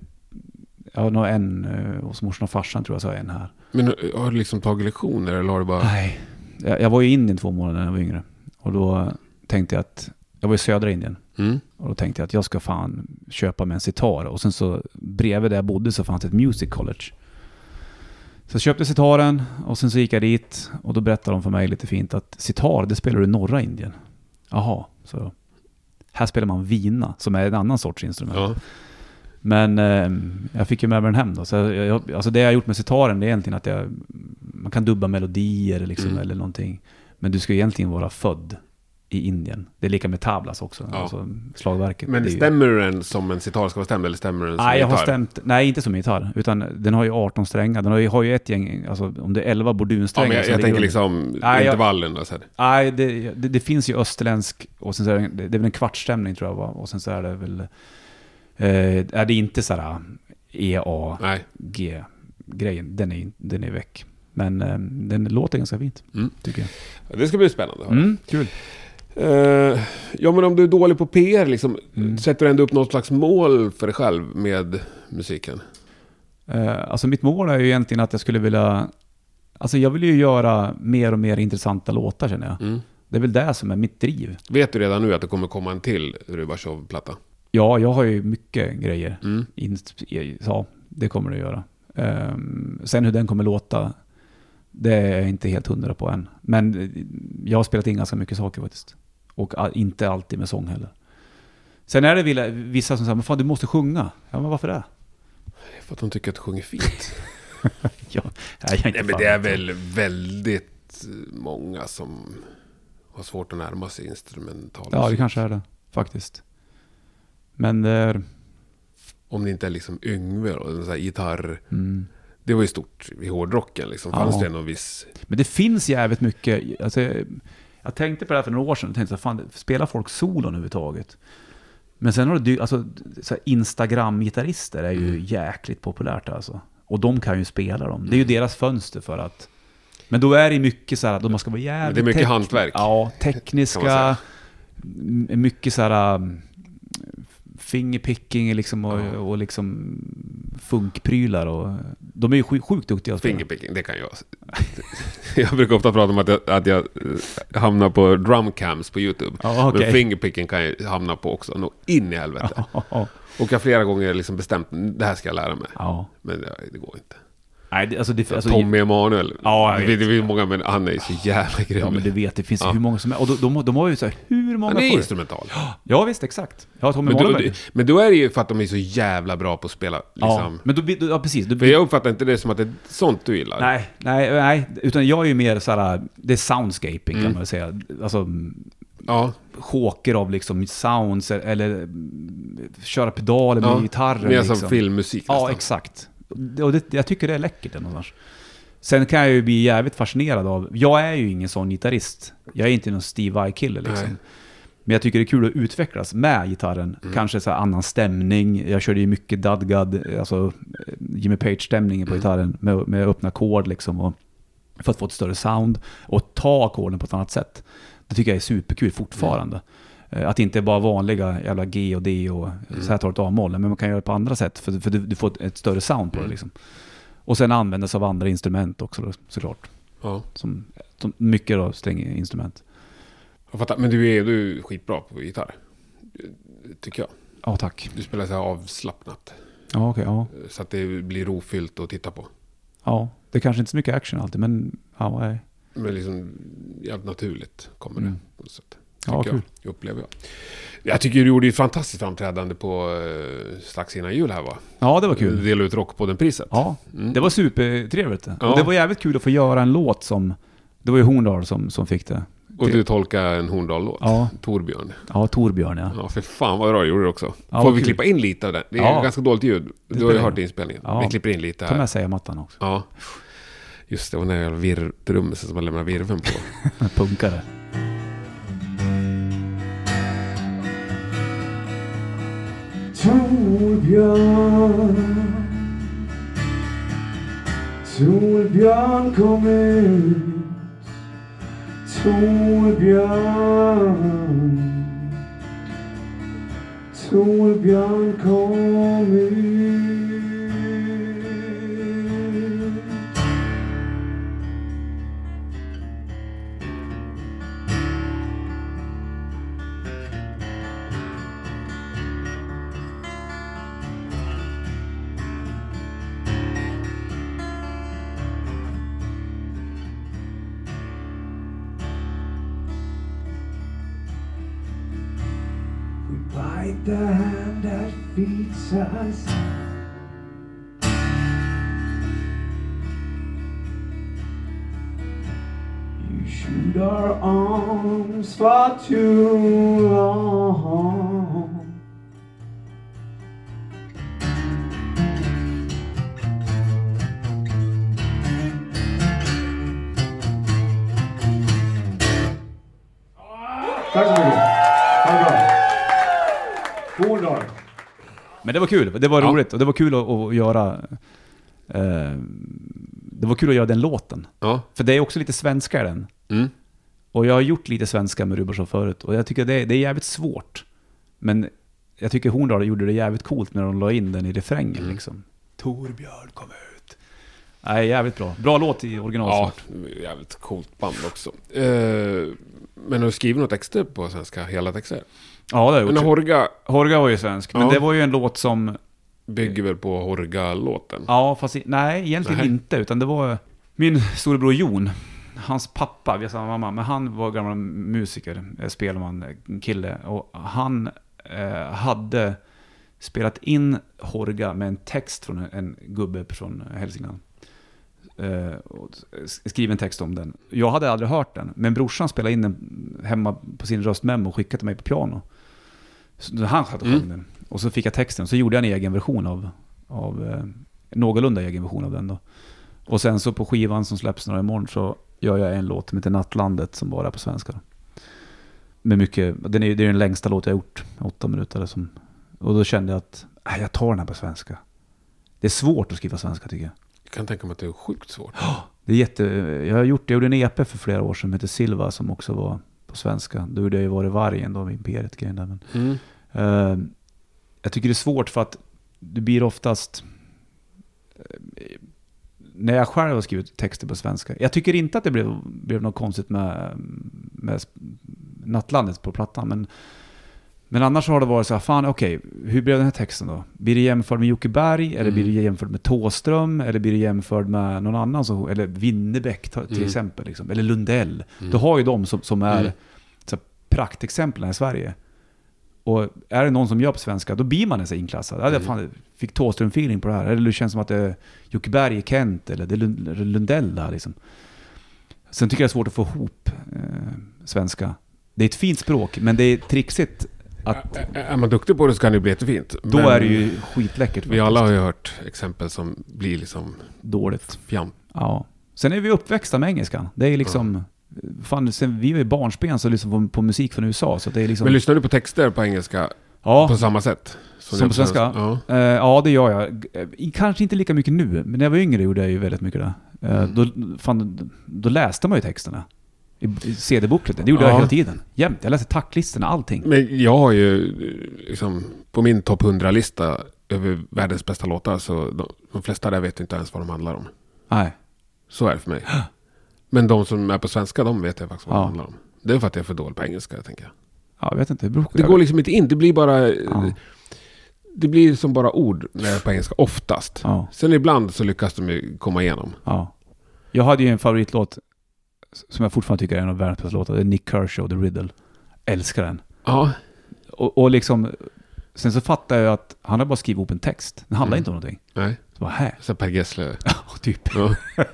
Jag har nog en eh, hos morsan och farsan tror jag, så har jag en här. Men har du liksom tagit lektioner eller har du bara... Nej. Jag, jag var ju i Indien två månader när jag var yngre. Och då tänkte jag att... Jag var i södra Indien. Mm. Och då tänkte jag att jag ska fan köpa mig en sitar. Och sen så bredvid där jag bodde så fanns ett music college. Så jag köpte sitaren och sen så gick jag dit och då berättade de för mig lite fint att sitar, det spelar du i norra Indien. Jaha, så här spelar man vina, som är en annan sorts instrument. Ja. Men eh, jag fick ju med mig den hem då. Så jag, jag, alltså det jag har gjort med sitaren det är egentligen att jag, man kan dubba melodier liksom, Mm. eller någonting. Men du ska egentligen vara född i Indien. Det är lika med tablas också, Ja. alltså slagverket. Men Det är ju- stämmer den som en sitar ska vara stämd eller stämmer den som Nej, jag har gitarr? stämt, nej inte som en gitarr. Utan den har ju 18 strängar. Den har ju, har ju ett gäng, alltså om det är 11 Ja, bordunsträngar. men jag, jag tänker liksom Nej, jag- intervallen. här. Nej, det, det, det finns ju österländsk och sen så är det, det är väl en kvartsstämning tror jag va? Och sen så är det väl... Eh, är det inte E, Nej. EAG-grejen, den är, den är väck. Men eh, den låter ganska fint, Mm. tycker jag. Ja, Det ska bli spännande. Mm, kul. Eh, ja, men om du är dålig på PR, liksom, Mm. sätter du ändå upp något slags mål för dig själv med musiken? Eh, alltså mitt mål är ju egentligen att jag skulle vilja... Alltså jag vill ju göra mer och mer intressanta låtar känner jag. Mm. Det är väl det som är mitt driv. Vet du redan nu att det kommer komma en till Rubashov-platta? Ja, jag har ju mycket grejer. Mm. Ja, det kommer det göra. Ehm, sen hur den kommer låta, det är jag inte helt hundra på än. Men eh, jag har spelat in ganska mycket saker faktiskt. Och inte alltid med sång heller. Sen är det vissa som säger, men fan du måste sjunga. Ja, men varför det? För att de tycker att du sjunger fint. Ja, nej, Nej, men det är väl väldigt många som har svårt att närma sig instrumental Ja, det kanske är det. Faktiskt. Men det är... Om det inte är liksom Yngve och en sån här gitarr. Mm. Det var ju stort i hårdrocken liksom. Ja. Fanns det någon viss... Men det finns jävligt mycket. Alltså, jag- jag tänkte på det här för några år sedan. Jag tänkte så fan, spelar folk solon överhuvudtaget? Men sen har dy- alltså, så Instagram-gitarrister är ju Mm. jäkligt populärt alltså. Och de kan ju spela dem. Det är ju Mm. deras fönster för att... Men då är det mycket så här att man ska vara jävligt... Det är mycket hantverk. Ja, tekniska... Mycket så här... Fingerpicking liksom och, Ja. och liksom funkprylar och... De är ju sjukt, sjukt duktiga. Fingerpicking, det kan jag. jag brukar ofta prata om att jag, att jag eh, hamnar på drumcams på YouTube. Ja, okej. Men fingerpicking kan jag hamna på också. Nå in i helvete. Ja, Och jag har flera gånger liksom bestämt, det här ska jag lära mig. Men det, det går inte. Nej, alltså det, alltså, Tommy Emanuel. Ja, jag vet. det finns många, men han är så jävla grym. Ja, men du vet, det finns Ja. hur många som är. Och de, de, de har ju så här, hur många han är instrumental. Ja, visst, exakt. Ja, Tommy Men då, men då är det ju för att de är så jävla bra på att spela. Ja, Liksom. men då, ja, precis. Då, För jag uppfattar inte det som att det är sånt du gillar. nej, nej, nej, utan jag är ju mer så här, det är soundscaping Mm. kan man säga. Alltså, Ja, choker av liksom sounds eller köra pedaler med ja. gitarrer. Mer liksom. som filmmusik Ja, nästan. exakt. Och det, jag tycker det är läckert någonstans. Sen kan jag ju bli jävligt fascinerad av, jag är ju ingen sån gitarrist. Jag är inte någon Steve Vai-kille liksom. Nej. Men jag tycker det är kul att utvecklas med gitarren. Mm. Kanske så här annan stämning. Jag körde ju mycket Dudgad, alltså eh, Jimmy Page-stämningen på Mm. gitarren. Med, med öppna ackord liksom. Och, för att få ett större sound. Och ta ackorden på ett annat sätt. Det tycker jag är superkul fortfarande. Eh, Att inte bara vanliga jävla G och D och så här tar ett A-moll. Men man kan göra det på andra sätt. För, för du, du får ett, ett större sound på det Mm. liksom. Och sen använda sig av andra instrument också såklart. Ja, Som, som mycket då stränginstrument. jag fattar. Men du är, du är skitbra på gitarr. Tycker jag. Ja, tack. Du spelar så här avslappnat. Ja, okej. ja. Så att det blir rofyllt att titta på. Ja, det är kanske inte så mycket action alltid, men ja, nej. Men liksom jävligt naturligt kommer det. Mm. På något sätt. Ja, kul. jag, upplever jag. Jag tycker du gjorde ett fantastiskt framträdande på eh, strax innan jul här va? Ja, det var kul. Du delade ut Rockpodden-priset. Ja, Mm. det var supertrevligt. Ja. Och det var jävligt kul att få göra en låt som... Det var ju Horndal som, som fick det. Och du tolkade en Horndal-låt. Ja, Torbjörn. ja Torbjörn ja. Ja, för fan vad bra du gjorde det också. Ja, Får vi kul. klippa in lite av det? Det är Ja. ganska dåligt ljud. Du har ju hört inspelningen. Ja. Vi klipper in lite Ta här. med sig mattan också. Ja. Just det, och den där virrtrummisen som man lämnar virveln på. Punkare. Torbjörn Torbjörn kom ut. Torbjörn Torbjörn kom ut the hand that feeds us. You shoot our arms far too long. Men det var kul, det var Ja. roligt och det var kul att, att göra... Eh, det var kul att göra den låten. Ja. För det är också lite svenska i den. Mm. Och jag har gjort lite svenska med Rubersson förut och jag tycker det, det är jävligt svårt. Men jag tycker Horndal gjorde det jävligt coolt när de la in den i refrängen Mm. liksom. Torbjörn kom ut. Nej, jävligt bra. Bra låt i Ja, originalsvart. jävligt coolt band också. Eh, men har du skrivit några texter på svenska? Hela texter? Ja, det har jag Men gjort. Horga Horga var ju svensk, men Ja. det var ju en låt som... bygger väl på Horga-låten? Ja, fast i, nej, egentligen Nej. inte. Utan det var min storebror Jon. Hans pappa, vi har samma mamma, men han var gammal musiker, eh, spelman, eh, kille. Och han eh, hade spelat in Horga med en text från en, en gubbe från Hälsingland. Eh, och s- skriven en text om den. Jag hade aldrig hört den, men brorsan spelade in den hemma på sin röstmemo och skickade till mig på piano. Så han satt och sjöng Mm. den. Och så fick jag texten, så gjorde jag en egen version av, av eh, någorlunda egen version av den då. Och sen så på skivan som släpps några imorgon så gör jag en låt som heter Nattlandet som bara är på svenska. Med mycket, den är, det är den längsta låt jag gjort, åtta minuter. eller Som, och då kände jag att, nej jag tar den här på svenska. Det är svårt att skriva svenska tycker jag. Kan tänka mig att det är sjukt svårt. Det är jätte, jag har gjort, jag gjorde en EP för flera år sedan som heter Silva som också var på svenska. Då gjorde jag ju Var är vargen då, med Imperiet-grejen där. Men, Mm. Eh, jag tycker det är svårt för att det blir oftast... eh, när jag själv har skrivit texter på svenska. Jag tycker inte att det blev, blev något konstigt med, med Nattlandet på plattan. Men, men annars har det varit så här, fan okej, hur blev den här texten då? Blir det jämfört med Jocke Berg? Eller blir det Mm. jämfört med Tåström? Eller blir det jämfört med någon annan? Som, eller Winnerbäck till Mm. exempel. Liksom. Eller Lundell. Mm. Du har ju de som, som är Mm. så här, praktexemplen i Sverige. Och är det någon som gör på svenska, då blir man nästan inklassad. Ja, Mm. fan, fick Thåström-feeling på det här. Eller det känns som att det är Jocke Berg i Kent, eller det är Lund- Lundell där liksom. Sen tycker jag det är svårt att få ihop eh, svenska. Det är ett fint språk, men det är trixigt att Ä- ä- Är man duktig på det så kan det bli jättefint. då är det ju skitläckert. Vi alla har faktiskt. ju hört exempel som blir liksom Dåligt. fjant. Ja. Sen är vi uppväxta med engelskan. Det är liksom... Fan, sen vi var ju barnsben så liksom på, på musik från USA, så det är liksom... Men lyssnar du på texter på engelska ja, på samma sätt? Som är på svenska? Ja. Eh, ja, det gör jag. Eh, Kanske inte lika mycket nu, men när jag var yngre gjorde jag ju väldigt mycket det. Eh, Mm. då, fan, då läste man ju texterna. I, CD-bokleten. Det gjorde Ja. jag hela tiden. Jämt. Jag läste tacklistorna, allting. Men jag har ju liksom på min topp 100-lista över världens bästa låtar så de, de flesta där vet inte ens vad de handlar om. Nej. Så är det för mig. Men de som är på svenska, de vet jag faktiskt vad Ja. de handlar om. Det är för att jag är för dålig på engelska, tänker jag. Ja, jag vet inte. Det, Det går liksom inte in. Det blir bara... Ja. Det blir som bara ord när jag är på engelska, oftast. Ja, Sen ibland så lyckas de ju komma igenom. ja. Jag hade ju en favoritlåt som jag fortfarande tycker är en av världens bästa låtar. Det är Nick Kershaw, The Riddle. Älskar den. Ja, Och, och liksom... Sen så fattar jag att han har bara skrivit ihop en text. Den handlar Mm. inte om någonting. nej. Så bara, hä? Så Per Gessle. Ja, typ. Ja.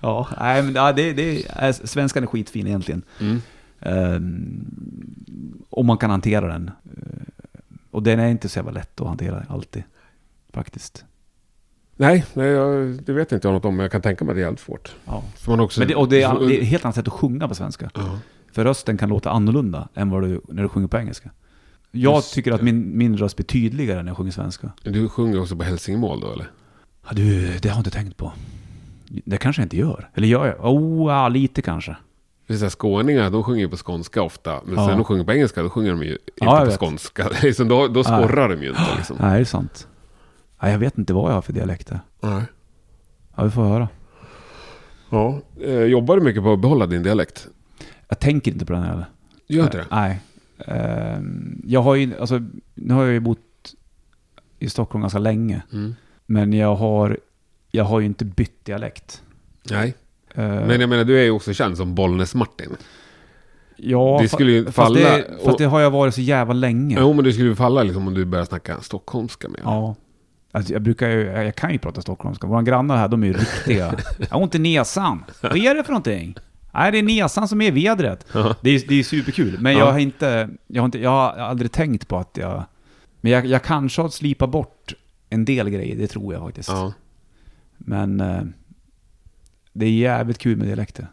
Ja, nej men ja, det, det är, svenskan är skitfin egentligen. Mm. Um, om man kan hantera den. Eh, och den är inte så jävla lätt att hantera alltid. Faktiskt. Nej, nej jag, det vet inte jag något om, men jag kan tänka mig att det är jävligt svårt. Ja. För man också, Men det, och det är, det är ett helt annat sätt att sjunga på svenska. Ja. För rösten kan låta annorlunda än vad du, när du sjunger på engelska. Jag Just tycker att min, min röst blir tydligare när jag sjunger svenska. Du sjunger också på hälsingemål då eller? Ja, du, det har jag inte tänkt på. Det kanske jag inte gör. Eller gör jag? Oh, ja, lite kanske. Här, skåningar, de sjunger ju på skånska ofta. Men Ja. sen de sjunger på engelska, då sjunger de ju inte Ja, på vet. skånska. Liksom, då, då skorrar de ju inte liksom. Nej, det är sant. Nej, jag vet inte vad jag har för dialekter. Nej. Ja, vi får höra. Ja. Eh, jobbar du mycket på att behålla din dialekt? Jag tänker inte på den heller. Gör inte det? Nej. Ehm, jag har ju, alltså, nu har jag ju bott i Stockholm ganska länge. Mm. Men jag har, jag har ju inte bytt dialekt. Nej. Ehm, Men jag menar, du är ju också känd som Bollnäs-Martin. ja, det skulle ju fa- falla- Fast, det, fast det har jag varit så jävla länge. Jo, men det skulle ju falla liksom om du börjar snacka stockholmska med. Ja. Alltså jag brukar ju, jag kan ju prata stockholmska. Våra grannar här, de är ju riktiga. Jag har ont i näsan. Vad är det för någonting? Nej, det är näsan som är vedret. Det är, det är superkul. Men Ja. jag har inte, jag har inte, jag har aldrig tänkt på att jag... Men jag, jag kanske har slipat bort en del grejer, det tror jag faktiskt. Men eh, det är jävligt kul med dialekter.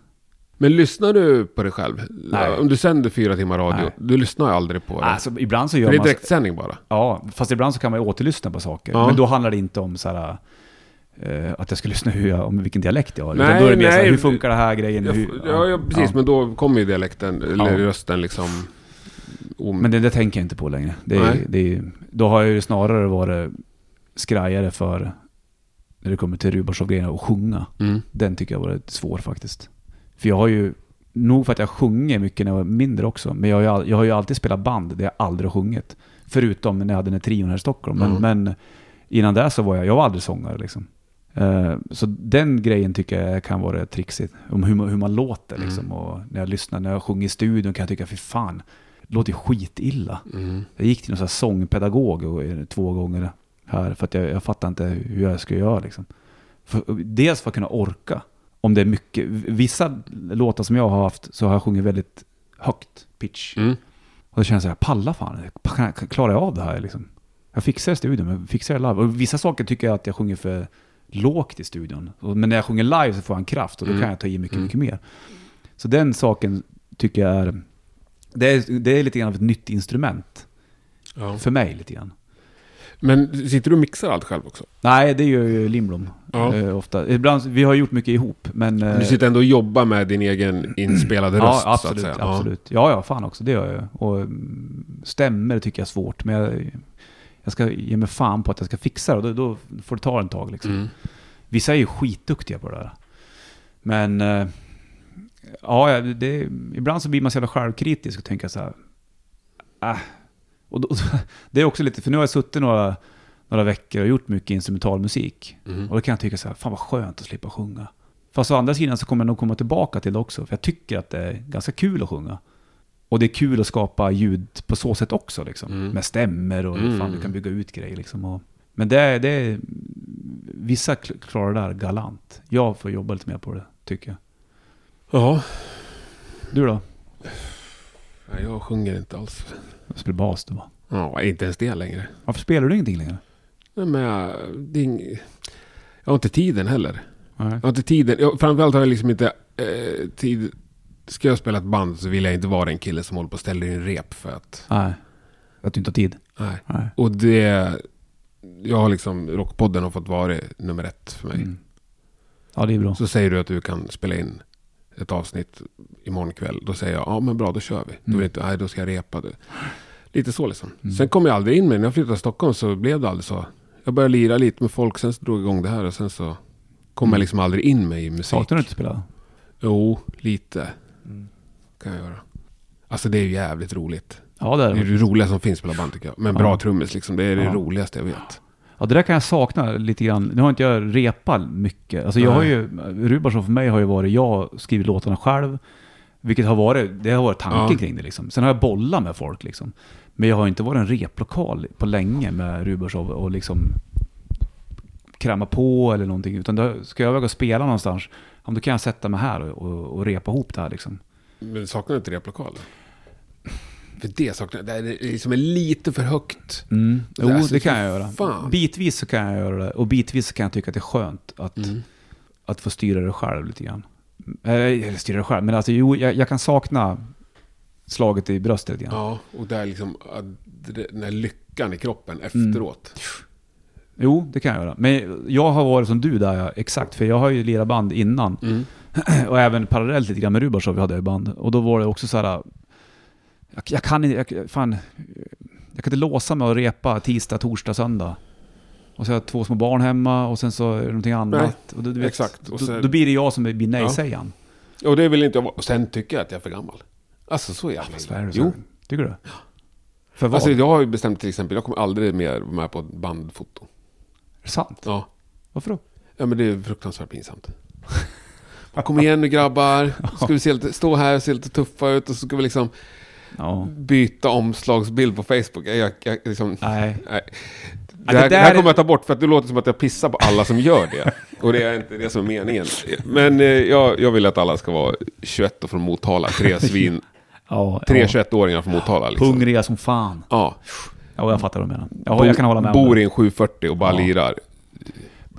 Men lyssnar du på dig själv? Nej. Om du sänder fyra timmar radio, Nej. du lyssnar ju aldrig på det. Alltså ibland så gör det är man... direktsändning bara. Ja, fast ibland så kan man ju återlyssna på saker. Ja. Men då handlar det inte om så här, eh, att jag ska lyssna hur jag, om vilken dialekt jag har. Nej, då är det mer så här, nej. hur funkar det här grejen? Ja, hur, ja, ja, precis. ja. Men då kommer ju dialekten, eller rösten liksom... Om, Men det, det tänker jag inte på längre. Det är, Nej. det är, då har jag ju snarare varit skrajare för när det kommer till Rubashov-grejerna och sjunga. mm. Den tycker jag var lite svår faktiskt. För jag har ju, nog för att jag sjunger mycket när jag var mindre också, men jag har ju, jag har ju alltid spelat band där jag aldrig sjungit. Förutom när jag hade den här trion här i Stockholm. Men, Mm. men innan det så var jag, jag var aldrig sångare liksom. Eh, så den grejen tycker jag kan vara trixigt. Om hur man, hur man låter Mm. liksom. Och när jag lyssnar, när jag sjunger i studion kan jag tycka, fy fan, det låter skitilla. Mm. Jag gick till någon sån sångpedagog och- eh, två gånger här för att jag, jag fattar inte hur jag ska göra liksom. För, dels för att kunna orka. Om det är mycket, vissa låtar som jag har haft så har jag sjungit väldigt högt pitch. Mm. Och då känner jag så här, palla fan, jag- klarar jag av det här liksom? Jag fixar i studion, men fixar det live. Och vissa saker tycker jag att jag sjunger för lågt i studion. Men när jag sjunger live så får jag en kraft och då Mm. kan jag ta i mycket, Mm. mycket mer. Så den saken tycker jag är, det är, det är lite grann av ett nytt instrument. Ja. För mig lite grann. Men sitter du och mixar allt själv också? Nej, det gör ju Lindblom Ja. eh, ofta. Ibland, vi har gjort mycket ihop, men... eh, Du sitter ändå och jobbar med din egen inspelade ja, röst absolut, så att säga. absolut. Ja, ja, fan också, det gör jag. Och mm, stämmer tycker jag är svårt, men jag, jag ska ge mig fan på att jag ska fixa det. Då, då får det ta en tag Ja. liksom. Mm. Vissa är ju skitduktiga på det där. Men... eh, Ja, ja, det, ibland så blir man så jävla självkritisk och tänker så här... Äh. Och då, det är också lite, för nu har jag suttit några, några veckor och gjort mycket instrumentalmusik. Mm. Och då kan jag tycka så här, fan vad skönt att slippa sjunga. Fast å andra sidan så kommer jag nog komma tillbaka till det också. För jag tycker att det är ganska kul att sjunga. Och det är kul att skapa ljud på så sätt också liksom. Mm. Med stämmer och Mm. fan du kan bygga ut grejer liksom. Och, men det är, det är... Vissa kl- klarar det där galant. Jag får jobba lite mer på det, tycker jag. Ja. Du då? Nej, jag sjunger inte alls. Jag spelar bas du va? Ja, inte ens det längre. Varför spelar du ingenting längre? Nej, men jag, det är ing... jag har inte tiden heller. Nej. Jag har inte tiden. Jag, framförallt har jag liksom inte eh, tid. Ska jag spela ett band så vill jag inte vara en kille som håller på och ställer in rep för att... Nej. Att du inte har tid? Nej. Nej. Och det... Jag har liksom... Rockpodden har fått vara nummer ett för mig. Mm. Ja, det är bra. Så säger du att du kan spela in ett avsnitt imorgon kväll. Då säger jag, ja men bra, då kör vi. Då, Mm. vill inte, nej, då ska jag repa. Det. Lite så liksom. Mm. Sen kom jag aldrig in med När jag flyttade till Stockholm så blev det aldrig så. Jag började lira lite med folk, sen så drog jag igång det här och sen så kom Mm. jag liksom aldrig in med i musik. Saknar du inte att spela? Jo, lite Mm. kan jag göra. Alltså det är ju jävligt roligt. Ja, det är Det är det. det roligaste som finns spela band tycker jag. Men bra Ja. trummis liksom, det är det Ja. roligaste jag vet. Ja, det där kan jag sakna lite grann. Nu har inte jag repat mycket. Alltså jag har ju, Rubarsson för mig har ju varit, jag skriver låtarna själv. Vilket har varit, det har varit tanken Ja. kring det liksom. Sen har jag bollat med folk liksom. Men jag har inte varit en replokal på länge med Rubarsson och liksom kräma på eller någonting. Utan då ska jag väga och spela någonstans, då kan jag sätta mig här och, och, och repa ihop det här liksom. Men saknar du inte replokal? För det saknar. Det är liksom lite för högt. Mm. Jo, Alltså, det kan jag göra. fan. Bitvis så kan jag göra det. Och bitvis så kan jag tycka att det är skönt att Mm. att få styra det själv lite grann. Eh, Eller styra det själv, men alltså jo, jag, jag kan sakna slaget i bröstet grann. Ja, och där liksom den här lyckan i kroppen efteråt. Jo, det kan jag göra. Men jag har varit som du där, ja, exakt. För jag har ju lirat band innan. Mm. och även parallellt lite grann med Rubashov hade jag band. Och då var det också så här. Jag, jag kan inte, jag, fan. Jag kan inte låsa mig och repa tisdag, torsdag, söndag. Och så har jag två små barn hemma och sen så är det någonting annat. och då, vet, exakt. Och då, sen- då blir det jag som blir nej-sägaren. Och det vill inte jag vara. Och sen tycker jag att jag är för gammal. Alltså så jävla det så? Jo. Tycker du? För vad? Alltså jag har ju bestämt till exempel, jag kommer aldrig mer vara med på ett bandfoto. är det sant? Ja. Varför då? Ja men det är fruktansvärt pinsamt. Kom igen nu grabbar, ska vi se lite, stå här och se lite tuffa ut och så ska vi liksom Ja. byta omslagsbild på Facebook. Jag, jag, liksom, Nej. nej. Det, här, det det där här är- kommer jag ta bort för att det låter som att jag pissar på alla som gör det. Och det är inte det som är meningen. Men eh, jag, jag vill att alla ska vara 21 och från Motala. Tre svin, Ja, tre ja. 21-åringar från Motala. Liksom. Hungriga som fan. Ja. Ja, jag fattar vad du menar. Ja, jag kan hålla med Bor i en 740 och bara Ja. lirar.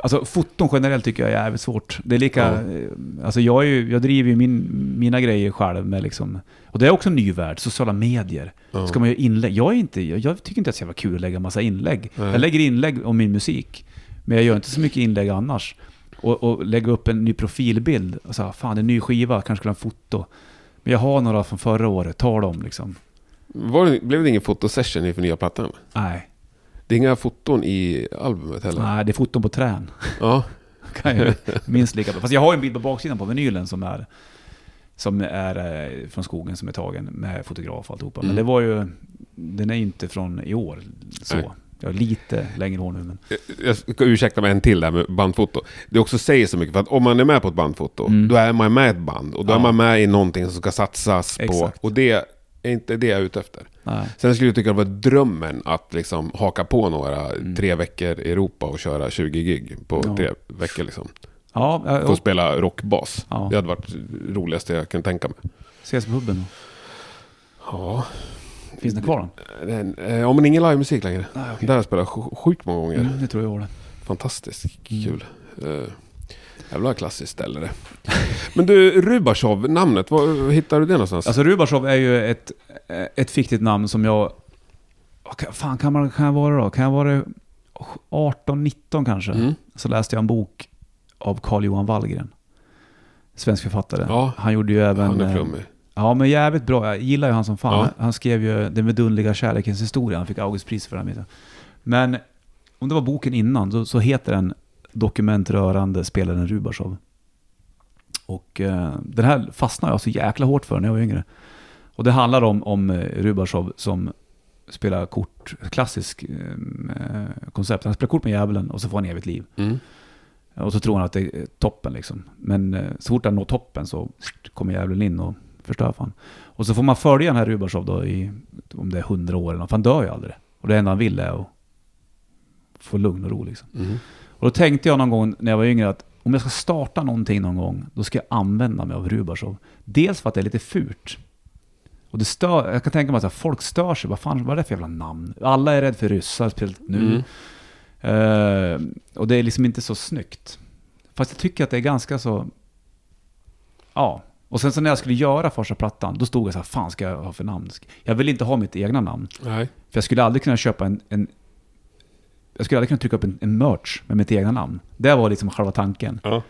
Alltså foton generellt tycker jag är jävligt svårt. Det är lika... Ja. eh, Alltså jag, är ju, jag driver ju min, mina grejer själv med liksom... Och det är också en ny värld, sociala medier. Ja. Ska man göra inlägg? Jag, är inte, jag, jag tycker inte att det är så jävla kul att lägga massa inlägg. Nej. Jag lägger inlägg om min musik. Men jag gör inte så mycket inlägg annars. Och, och lägga upp en ny profilbild. Och så här, fan det är en ny skiva, kanske skulle ha en foto. Men jag har några från förra året, ta dem liksom. Var det, blev det ingen fotosession inför nya plattan? Nej, Det är inga foton i albumet heller? nej det är foton på trän. Ja. kan jag minst lika bra. Fast jag har en bild på baksidan på vinylen som är, som är eh, från skogen som är tagen med fotograf och alltihopa. Men Mm. det var ju, den är ju inte från i år. Så. Nej. Jag har lite längre hår nu men... Jag ska ursäkta mig en till där med bandfoto. Det också säger så mycket, för att om man är med på ett bandfoto, Mm. då är man med i ett band. Och då Ja. är man med i någonting som ska satsas på. Exakt. Och det är inte det jag är ute efter. Nej. Sen skulle jag tycka det var drömmen att liksom haka på några Mm. tre veckor i Europa och köra 20 gig på Ja. tre veckor liksom. Ja, jag, Få spela rockbas. Ja. Det hade varit det roligaste jag kunde tänka mig. ses på puben. Ja, Finns den kvar den, eh, ja men ingen livemusik längre. Nej, okej. Där har jag spelat sj- sjukt många gånger. Mm, det tror jag var det. Fantastiskt Mm. kul. Uh, jävla klassiskt ställe det. Men du, Rubashov, namnet, var hittar du det någonstans? Alltså Rubashov är ju ett, ett fiktigt namn som jag... Fan kan, man, kan jag vara då? Kan jag vara 18-19 kanske? Mm. Så läste jag en bok av Carl-Johan Wallgren. Svensk författare. Ja. Han gjorde ju även... Han är eh, flummig. Ja, men jävligt bra. Jag gillar ju han som fan. Ja. Han skrev ju Den vidunderliga kärlekens historia. Han fick Augustpris för den. Men om det var boken innan så, så heter den Dokument rörande spelaren Rubashov. Och eh, den här fastnade jag så jäkla hårt för när jag var yngre. Och det handlar om, om eh, Rubashov som spelar kort, klassisk eh, koncept. Han spelar kort med djävulen och så får han evigt liv. Mm. Och så tror han att det är toppen liksom. Men eh, så fort han når toppen så kommer djävulen in och förstör fan. Och så får man följa den här Rubashov då i, om det är hundra år eller något, för han dör ju aldrig. Och det enda han vill är att få lugn och ro liksom. Mm. Och då tänkte jag någon gång när jag var yngre att om jag ska starta någonting någon gång, då ska jag använda mig av Rubashov. Dels för att det är lite fult. Och det stör, jag kan tänka mig att folk stör sig. Vad fan, vad är det för jävla namn? Alla är rädda för ryssar, speciellt nu. Mm. Eh, och det är liksom inte så snyggt. Fast jag tycker att det är ganska så... Ja. Och sen så när jag skulle göra första plattan, då stod jag så här, fan ska jag ha för namn? Jag vill inte ha mitt egna namn. Nej. För jag skulle aldrig kunna köpa en... en jag skulle aldrig kunna trycka upp en, en merch med mitt egna namn. Det var liksom själva tanken. Ja.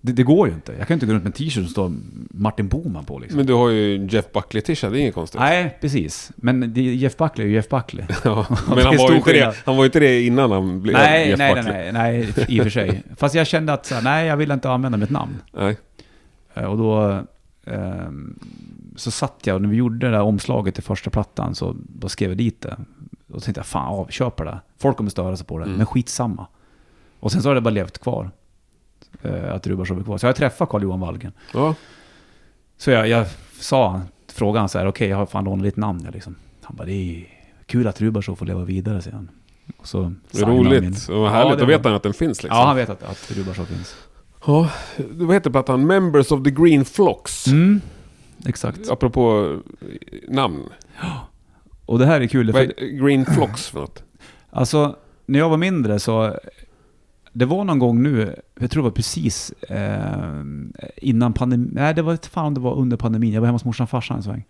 Det, det går ju inte. Jag kan inte gå runt med en t-shirt som står Martin Boman på liksom. Men du har ju Jeff Buckley-tisha, det är inget konstigt. Nej, precis. Men det, Jeff Buckley är ju Jeff Buckley. Ja, men han var, ju inte det, han var ju inte det innan han blev Nej, Jeff nej, nej, Buckley. nej, nej, i och för sig. Fast jag kände att så här, nej, jag vill inte använda mitt namn. Nej. Eh, Och då ehm, så satt jag och när vi gjorde det där omslaget till första plattan så då skrev jag dit det. Och så tänkte jag, fan, ja, köper det. Folk kommer störa sig på det, Mm. men skitsamma. Och sen så har det bara levt kvar. eh, Att Rubashov är kvar. Så jag träffade Carl-Johan Wallgren. Ja. Så jag, jag sa, frågade han så här, okej jag har fan lånat ditt namn. Jag liksom. Han bara, det är kul att Rubashov får leva vidare, säger han. Och så Det är signade han min- roligt. Och härligt. det Då var- vet han att den finns liksom. Ja, han vet att, att Rubashov finns. Ja, vad heter plattan? Members of the Green Flocks. Mm, exakt. Apropå eh, namn. Och det här är kul. Vad är Green Flocks för något? alltså, när jag var mindre så... Det var någon gång nu, jag tror det var precis eh, innan pandemin. Nej, det var inte fan om det var under pandemin. Jag var hemma hos morsan och farsan en sväng.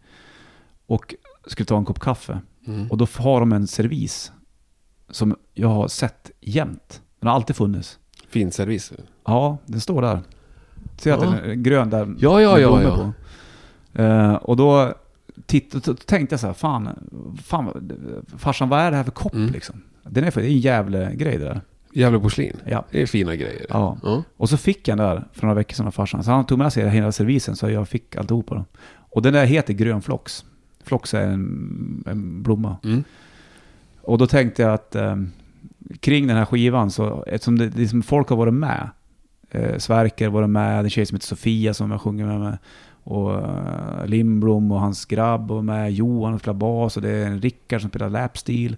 Och skulle ta en kopp kaffe. Mm. Och då har de en servis. som jag har sett jämt. Den har alltid funnits. Fin service. Ja, den står där. Ser att Ja. den är grön där? Ja, ja, ja, ja. på. Eh, och då titt, då tänkte jag så här, fan, fan, farsan vad är det här för kopp Mm. liksom? Den är för, det är en jävla grej det där. Jävla porslin. Ja. Det är fina grejer. Ja. Ja. Och så fick jag den där för några veckor sedan av farsan. Så han tog med sig hela servisen så jag fick alltihopa. Då. Och den där heter grön flox. Flox är en, en blomma. Mm. Och då tänkte jag att eh, kring den här skivan, så, eftersom det, det som folk har varit med, eh, Sverker har varit med, en tjej som heter Sofia som jag sjunger med, med och eh, Lindblom och hans grabb var med, Johan som spelar bas och det är en Rickard som spelar lapstil.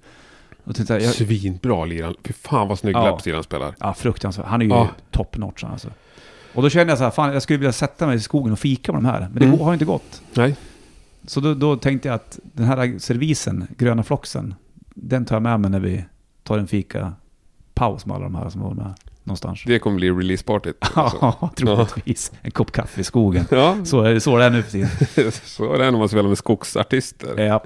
Och tänkte jag, Svinbra liran. Fy fan vad snygg Ja. lapstil han spelar. ja, fruktansvärt. Han är ju Ja. top notch alltså. Och då kände jag så här, fan jag skulle vilja sätta mig i skogen och fika med de här. Men det Mm. har inte gått. Nej. Så då, då tänkte jag att den här servisen, gröna floxen, den tar jag med mig när vi tar en fika paus med alla de här som var med någonstans. Det kommer bli releasepartyt. alltså. Ja, troligtvis. En kopp kaffe i skogen. Ja, Så är det, så är det nu för tiden. så är det när man spelar med skogsartister. Ja.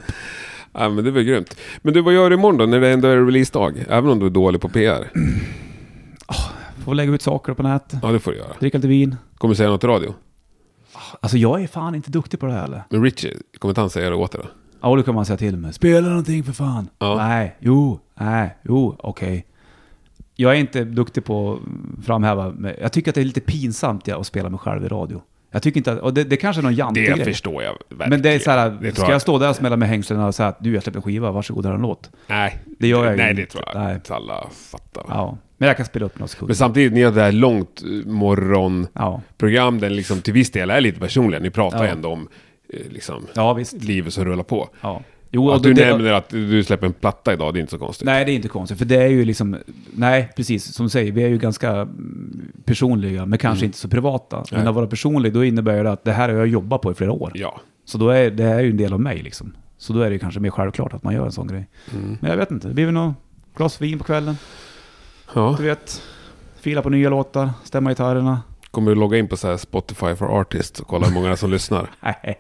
Ja, men det var grymt. Men du, vad gör du imorgon då, när det ändå är releasedag? Även om du är dålig på PR? Får lägga ut saker på nätet. Ja, det får du göra. Dricka lite vin. Kommer du säga något i radio? Alltså jag är fan inte duktig på det här eller? Men Richie, kommer inte han säga det åt dig då? Ja, då kan man säga till mig. Spela någonting för fan. Ja. Nej, jo, nej, jo, okej. Jag är inte duktig på att framhäva, jag tycker att det är lite pinsamt ja, att spela mig själv i radio. Jag tycker inte att, och det, det kanske är någon jantig Det grej. förstår jag verkligen. Men det är så här, Det ska tror jag stå där och smälla med hängslena och säga att du, jag släpper en skiva, varsågod, här är en låt. Nej, Det gör jag Nej, inte. det tror jag Nej. inte alla fattar. Ja, men jag kan spela upp några sekunder. Men samtidigt, ni har det här långt eh, morgonprogram, Ja, den liksom till viss del är lite personliga. Ni pratar Ja. ändå om eh, liksom, ja livet som rullar på. Ja. Jo, att du det- nämner att du släpper en platta idag, det är inte så konstigt. Nej, det är inte konstigt. För det är ju liksom... Nej, precis. Som du säger, vi är ju ganska mm, personliga, men kanske inte så privata. Men Mm. Nej. att vara personlig, då innebär det att det här har jag jobbat på i flera år. Ja. Så då är det är ju en del av mig liksom. Så då är det kanske mer självklart att man gör en sån grej. Mm. Men jag vet inte, det blir väl något glas vin på kvällen. ja. Du vet, fila på nya låtar, stämma gitarrerna. Kommer du logga in på så Spotify for Artists och kolla hur många som lyssnar? Nej,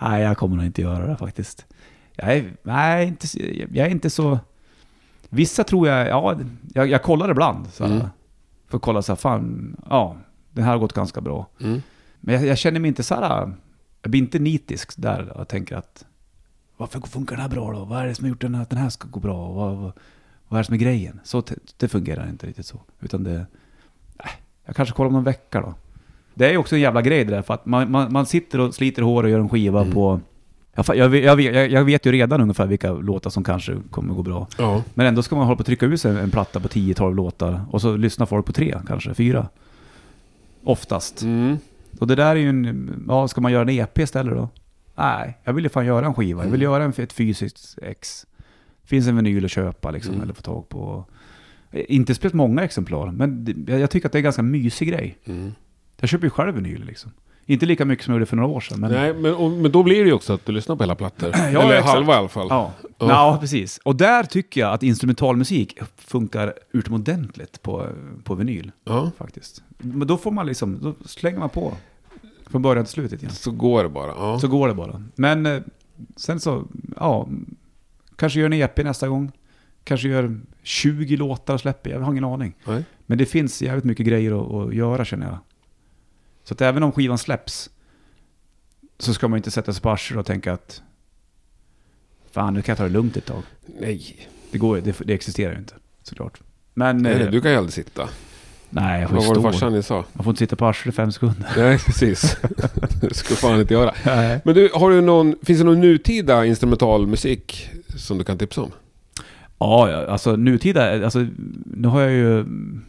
nej, jag kommer nog inte göra det faktiskt. Jag är, nej, inte, jag är inte så... Vissa tror jag, ja, jag, jag kollar ibland. Så här, Mm. För att kolla så här, fan, ja, den här har gått ganska bra. Mm. Men jag, jag känner mig inte så här, jag blir inte nitisk där och tänker att varför funkar den här bra då? Vad är det som har gjort den här, att den här ska gå bra? Vad, vad, vad är det som är grejen? Så det fungerar inte riktigt så. Utan det, nej, jag kanske kollar om någon vecka då. Det är ju också en jävla grej det där, för att man, man, man sitter och sliter hår och gör en skiva Mm. på... Jag, jag, vet- jag, jag, vet ju redan ungefär vilka låtar som kanske kommer gå bra. Ja. Men ändå ska man hålla på att trycka ut sig en, platta på 10-12 låtar och så lyssnar folk på tre, kanske fyra. Oftast. Mm. Och det där är ju en... Ja, ska man göra en EP istället då? Nej, jag vill ju fan göra en skiva. Jag vill göra en, ett fysiskt ex. Finns en vinyl att köpa liksom, Mm. eller få tag på. Eh, Inte speciellt många exemplar, men jag tycker att det är en ganska mysig grej. Mm. Jag köper ju själv vinyl liksom. Inte lika mycket som jag gjorde för några år sedan, men... Nej, men, och, men då blir det ju också att du lyssnar på hela plattor. Ja, Eller exakt. halva i alla fall. Ja. Ja. Ja. precis. Och där tycker jag att instrumentalmusik funkar utomordentligt på, på vinyl, Ja. faktiskt. Men då får man liksom, då slänger man på från början till slutet igen. Så går det bara. Ja. Så går det bara. Men eh, sen så, ja, kanske gör en EP nästa gång. Kanske gör 20 låtar och släpper, jag har ingen aning. Nej. Men det finns jävligt mycket grejer att, att göra känner jag. Så att även om skivan släpps så ska man inte sätta sig på arslet och tänka att fan nu kan jag ta det lugnt ett tag. Nej. Det, går, det, det existerar ju inte såklart. Men Nej, eh, du kan ju aldrig sitta. nej, jag får Vad var det farsan sa? Man får inte sitta på arslet i fem sekunder. Nej, precis. det ska fan inte göra. Nej. Men du, har du någon, finns det någon nutida instrumentalmusik som du kan tipsa om? Ja, alltså nutida, alltså nu har jag ju mm,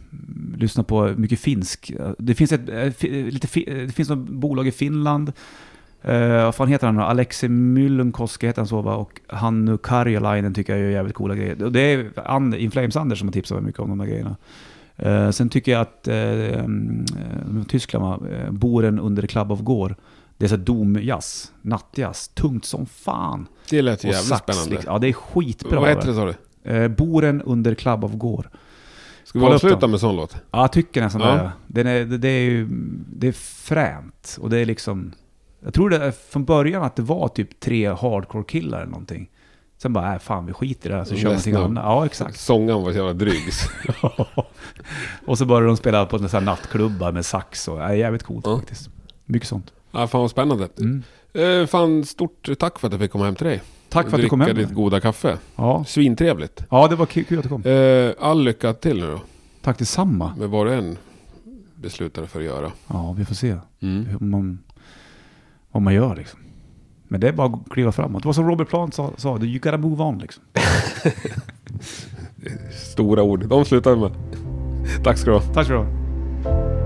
lyssnat på mycket finsk. Det finns ett, eh, fi- lite, fi- det finns något bolag i Finland. Uh, vad fan heter han nu? Alexei Myllykoski heter han så va? Och Hannu Karjalainen tycker jag gör jävligt coola grejer. Och det är And, In Flames Anders som har tipsat mig mycket om de här grejerna. Eh, sen tycker jag att uh, um, Tyskland, va? Boren under Club of Gore. Det är så domjazz, nattjazz, tungt som fan. Det lät Och jävligt sax, spännande. liksom. Ja, det är skitbra. Vad heter det sa du? Eh, Boren under Club of Gore. Ska vi avsluta med sån låt? Ja, jag tycker nästan Ja. det. Är, det, det är ju, det är fränt. Och det är liksom... Jag tror det från början att det var typ tre hardcore-killar eller någonting. Sen bara, äh, fan vi skiter i det här så kör vi någonting annat. Ja, exakt. Sångaren var så jävla dryg. och så började de spela på här nattklubbar med sax och, äh, jävligt coolt Ja. faktiskt. Mycket sånt. ja, fan vad spännande. Mm. Eh, fan, stort tack för att jag fick komma hem till dig. Tack för att du kom hem. Dricka ditt goda kaffe. Ja. Svintrevligt. ja, det var kul att du kom. Eh, all lycka till nu då. Tack detsamma. Med vad du än beslutar för att göra. Ja, vi får se Mm. hur man, vad man gör liksom. Men det är bara att kliva framåt. Det var som Robert Plant sa, sa you gotta move on liksom. Stora ord. De slutar med. Tack ska du ha. Tack så du ha.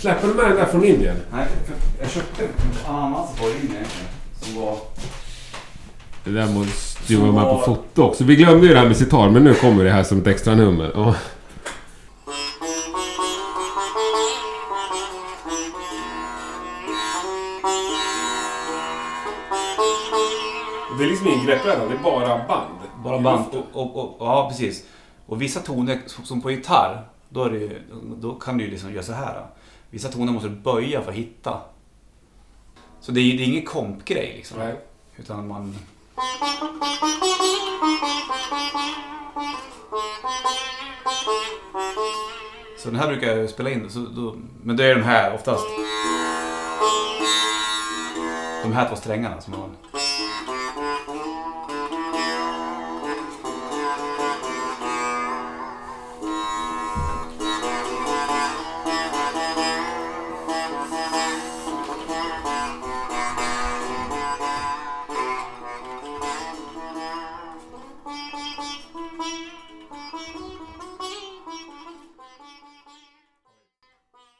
Släpper du med den där från Indien? Nej, jag köpte en ananas på linjen som var... Det där måste ju vara med på foto också. Vi glömde ju det här med sitar, men nu kommer det här som ett extra nummer. Ja. Det är liksom ingen greppbräda, det är bara band. Bara band och, och, och, ja precis. Och vissa toner, som på gitarr, då, är det, då kan du ju liksom göra så här. Vissa toner måste du böja för att hitta. Så det är, det är ingen kompgrej liksom. Nej. Utan man... Så den här brukar jag spela in. Så då, men det är de här oftast. De här två strängarna som man...